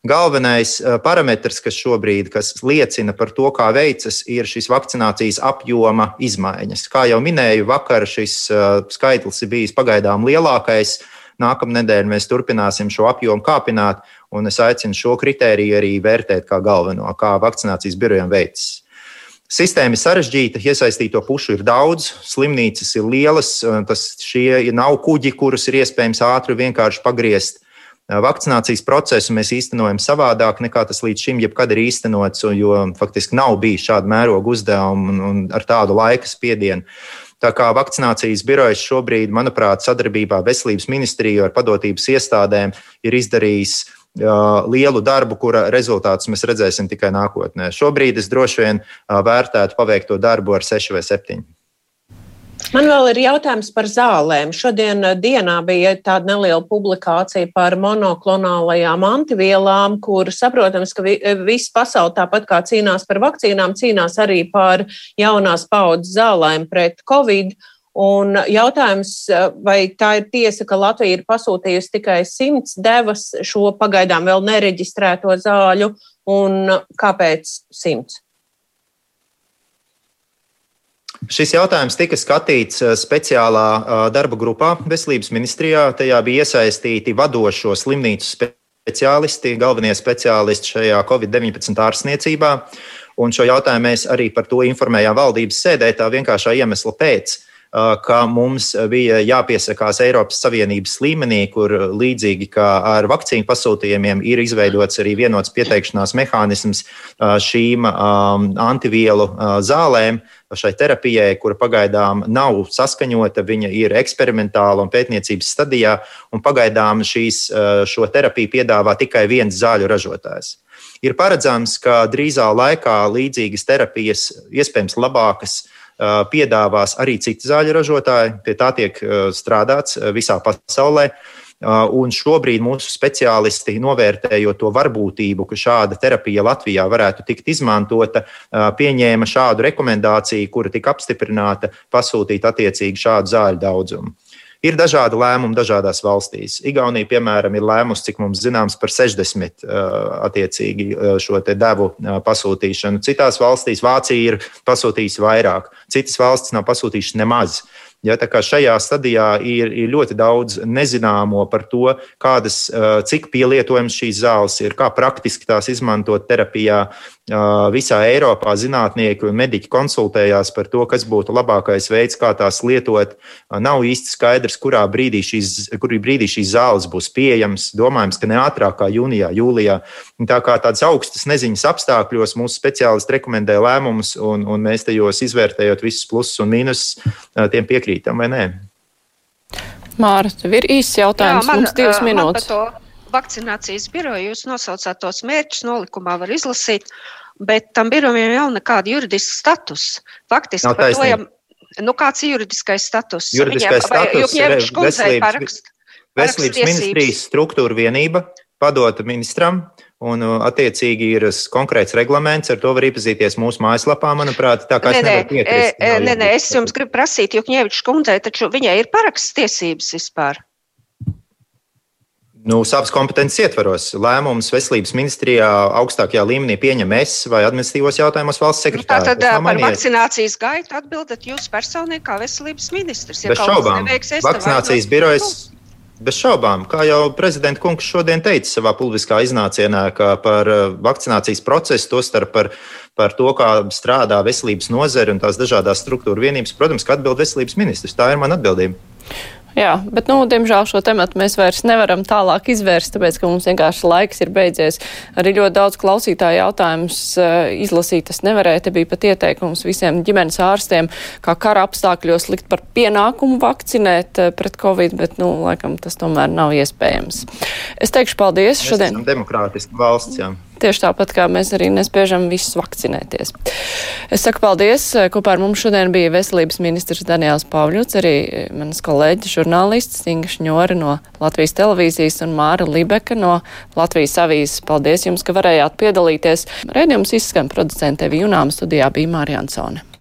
Galvenais eh, parametrs, kas šobrīd kas liecina par to, kā veicas, ir šis vakcinācijas apjoma izmaiņas. Kā jau minēju, vakar šis eh, skaitlis ir bijis pagaidām lielākais. Nākamnedēļ mēs turpināsim šo apjomu kāpināt, un es aicinu šo kritēriju arī vērtēt kā galveno, kā vakcinācijas birojam veicas. Sistēma ir sarežģīta, iesaistīto pušu ir daudz, slimnīcas ir lielas, tas šie nav kuģi, kurus ir iespējams ātri vienkārši pagriezt. Vakcinācijas procesu mēs īstenojam savādāk nekā tas līdz šim jebkad ir īstenots, jo faktiski nav bijis šāda mēroga uzdevuma un, un ar tādu laika spiedienu. Tā kā vakcinācijas birojas šobrīd, manuprāt, sadarbībā veselības ministriju ar padotības iestādēm ir izdarījis lielu darbu, kura rezultātus mēs redzēsim tikai nākotnē. Šobrīd es droši vien vērtētu paveikto darbu ar 6 vai 7. Man vēl ir jautājums par zālēm. Šodien eh, dienā bija tāda neliela publikācija par monoklonālajām antivielām, kur saprotams, ka eh, viss pasauli tāpat kā cīnās par vakcīnām, cīnās arī par jaunās paudzes zālēm pret covid. Un jautājums, eh, vai tā ir tiesa, ka Latvija ir pasūtījusi tikai simts devas šo pagaidām vēl nereģistrēto zāļu, un kāpēc simts? Šis jautājums tika skatīts eh, speciālā eh, darba grupā Veselības ministrijā. Tajā bija iesaistīti vadošo slimnīcu speciālisti, galvenie speciālisti šajā Covid-19 ārstniecībā. Un šo jautājumu mēs arī par to informējām valdības sēdē, tā vienkāršā iemesla pēc, ka mums bija jāpiesakās Eiropas Savienības līmenī, kur līdzīgi kā ar vakcīnu pasūtījumiem ir izveidots arī vienots pieteikšanās mehānisms šīm antivielu zālēm, šai terapijai, kura pagaidām nav saskaņota, viņa ir eksperimentāla un pētniecības stadijā, un pagaidām šīs, šo terapiju piedāvā tikai viens zāļu ražotājs. Ir paredzams, ka drīzā laikā līdzīgas terapijas, iespējams, labākas, piedāvās arī citi zāļu ražotāji. Pie tā tiek strādāts visā pasaulē. Un šobrīd mūsu speciālisti, novērtējot to varbūtību, ka šāda terapija Latvijā varētu tikt izmantota, pieņēma šādu rekomendāciju, kura tika apstiprināta, pasūtīt attiecīgi šādu zāļu daudzumu. Ir dažādi lēmumi dažādās valstīs. Igaunija, piemēram, ir lēmusi, cik mums zināms, par 60 attiecīgi šo devu pasūtīšanu. Citās valstīs Vācija ir pasūtījusi vairāk, citas valstis nav pasūtījušas nemaz. Ja, tā kā šajā stadijā ir, ir ļoti daudz nezināmo par to, kādas, cik pielietojams šīs zāles ir, kā praktiski tās izmantot terapijā. Visā Eiropā zinātnieki un mediķi konsultējās par to, kas būtu labākais veids, kā tās lietot. Nav īsti skaidrs, kurā brīdī šīs, kurī brīdī šīs zāles būs pieejamas. Domājams, ka ne ātrāk kā jūnijā, jūlijā. Tā kā tādas augstas neziņas apstākļos mūsu speciālisti rekomendē lēmumus, un, un mēs tajos izvērtējot visus plusus un mīnusus, tiem piekrītam vai nē. Māra, tev ir īsts jautājums, Jā, man, mums divas minūtes vakcinācijas biroju. Jūs nosaucāt tos mērķus, nolikumā var izlasīt, bet tam birojam jau nekāda juridiska status. Faktiski par to jau, nu kāds ir juridiskais status? Juridiskais Viņiem, status ir veselības, veselības ministrijas struktūra vienība, padota ministram. Un, attiecīgi, ir konkrēts reglaments, ar to var iepazīties mūsu mājaslapā, manuprāt, tā kā nē, es nevaru piekrist. Nē, nē, es jums gribu prasīt, jo Kņēvičs kundzei, taču viņai ir paraksts tiesības vispār. Nu, savas kompetences ietvaros. Lēmumus veselības ministrijā augstākajā līmenī pieņem es vai administratīvos jautājumos valsts sekretārs. Nu, tā tad par vakcinācijas gaitu atbildat jūs personīgi kā veselības ministrs. Ja Bez šaubām. Vakcinācijas birojas. Bez šaubām, kā jau prezidents Kungs šodien teica savā publiskā iznācienā, par vakcinācijas procesu, tostarp par, par to, kā strādā veselības nozare un tās dažādas struktūra vienības, protams, ka atbild veselības ministrs. Tā ir mana atbildība. Jā, bet, nu, diemžēl šo tematu mēs vairs nevaram tālāk izvērst, tāpēc, ka mums vienkārši laiks ir beidzies. Arī ļoti daudz klausītāju jautājums uh, izlasīt es nevarēju. Te bija pat ieteikums visiem ģimenes ārstiem, kā kara apstākļos likt par pienākumu vakcinēt uh, pret covid, bet, nu, laikam tas tomēr nav iespējams. Es teikšu paldies mēs šodien. Demokrātiski valsts, jā. Tieši tāpat kā mēs arī nespiežam visus vakcinēties. Es saku paldies. Kopā ar mums šodien bija veselības ministrs Daniels Pāvļuts, arī manas kolēģi žurnālists Inga Šņora no Latvijas televīzijas un Māra Libeka no Latvijas avīzes. Paldies jums, ka varējāt piedalīties. Rēdījums izskan producente Vijunām studijā bija Mārija Ansone.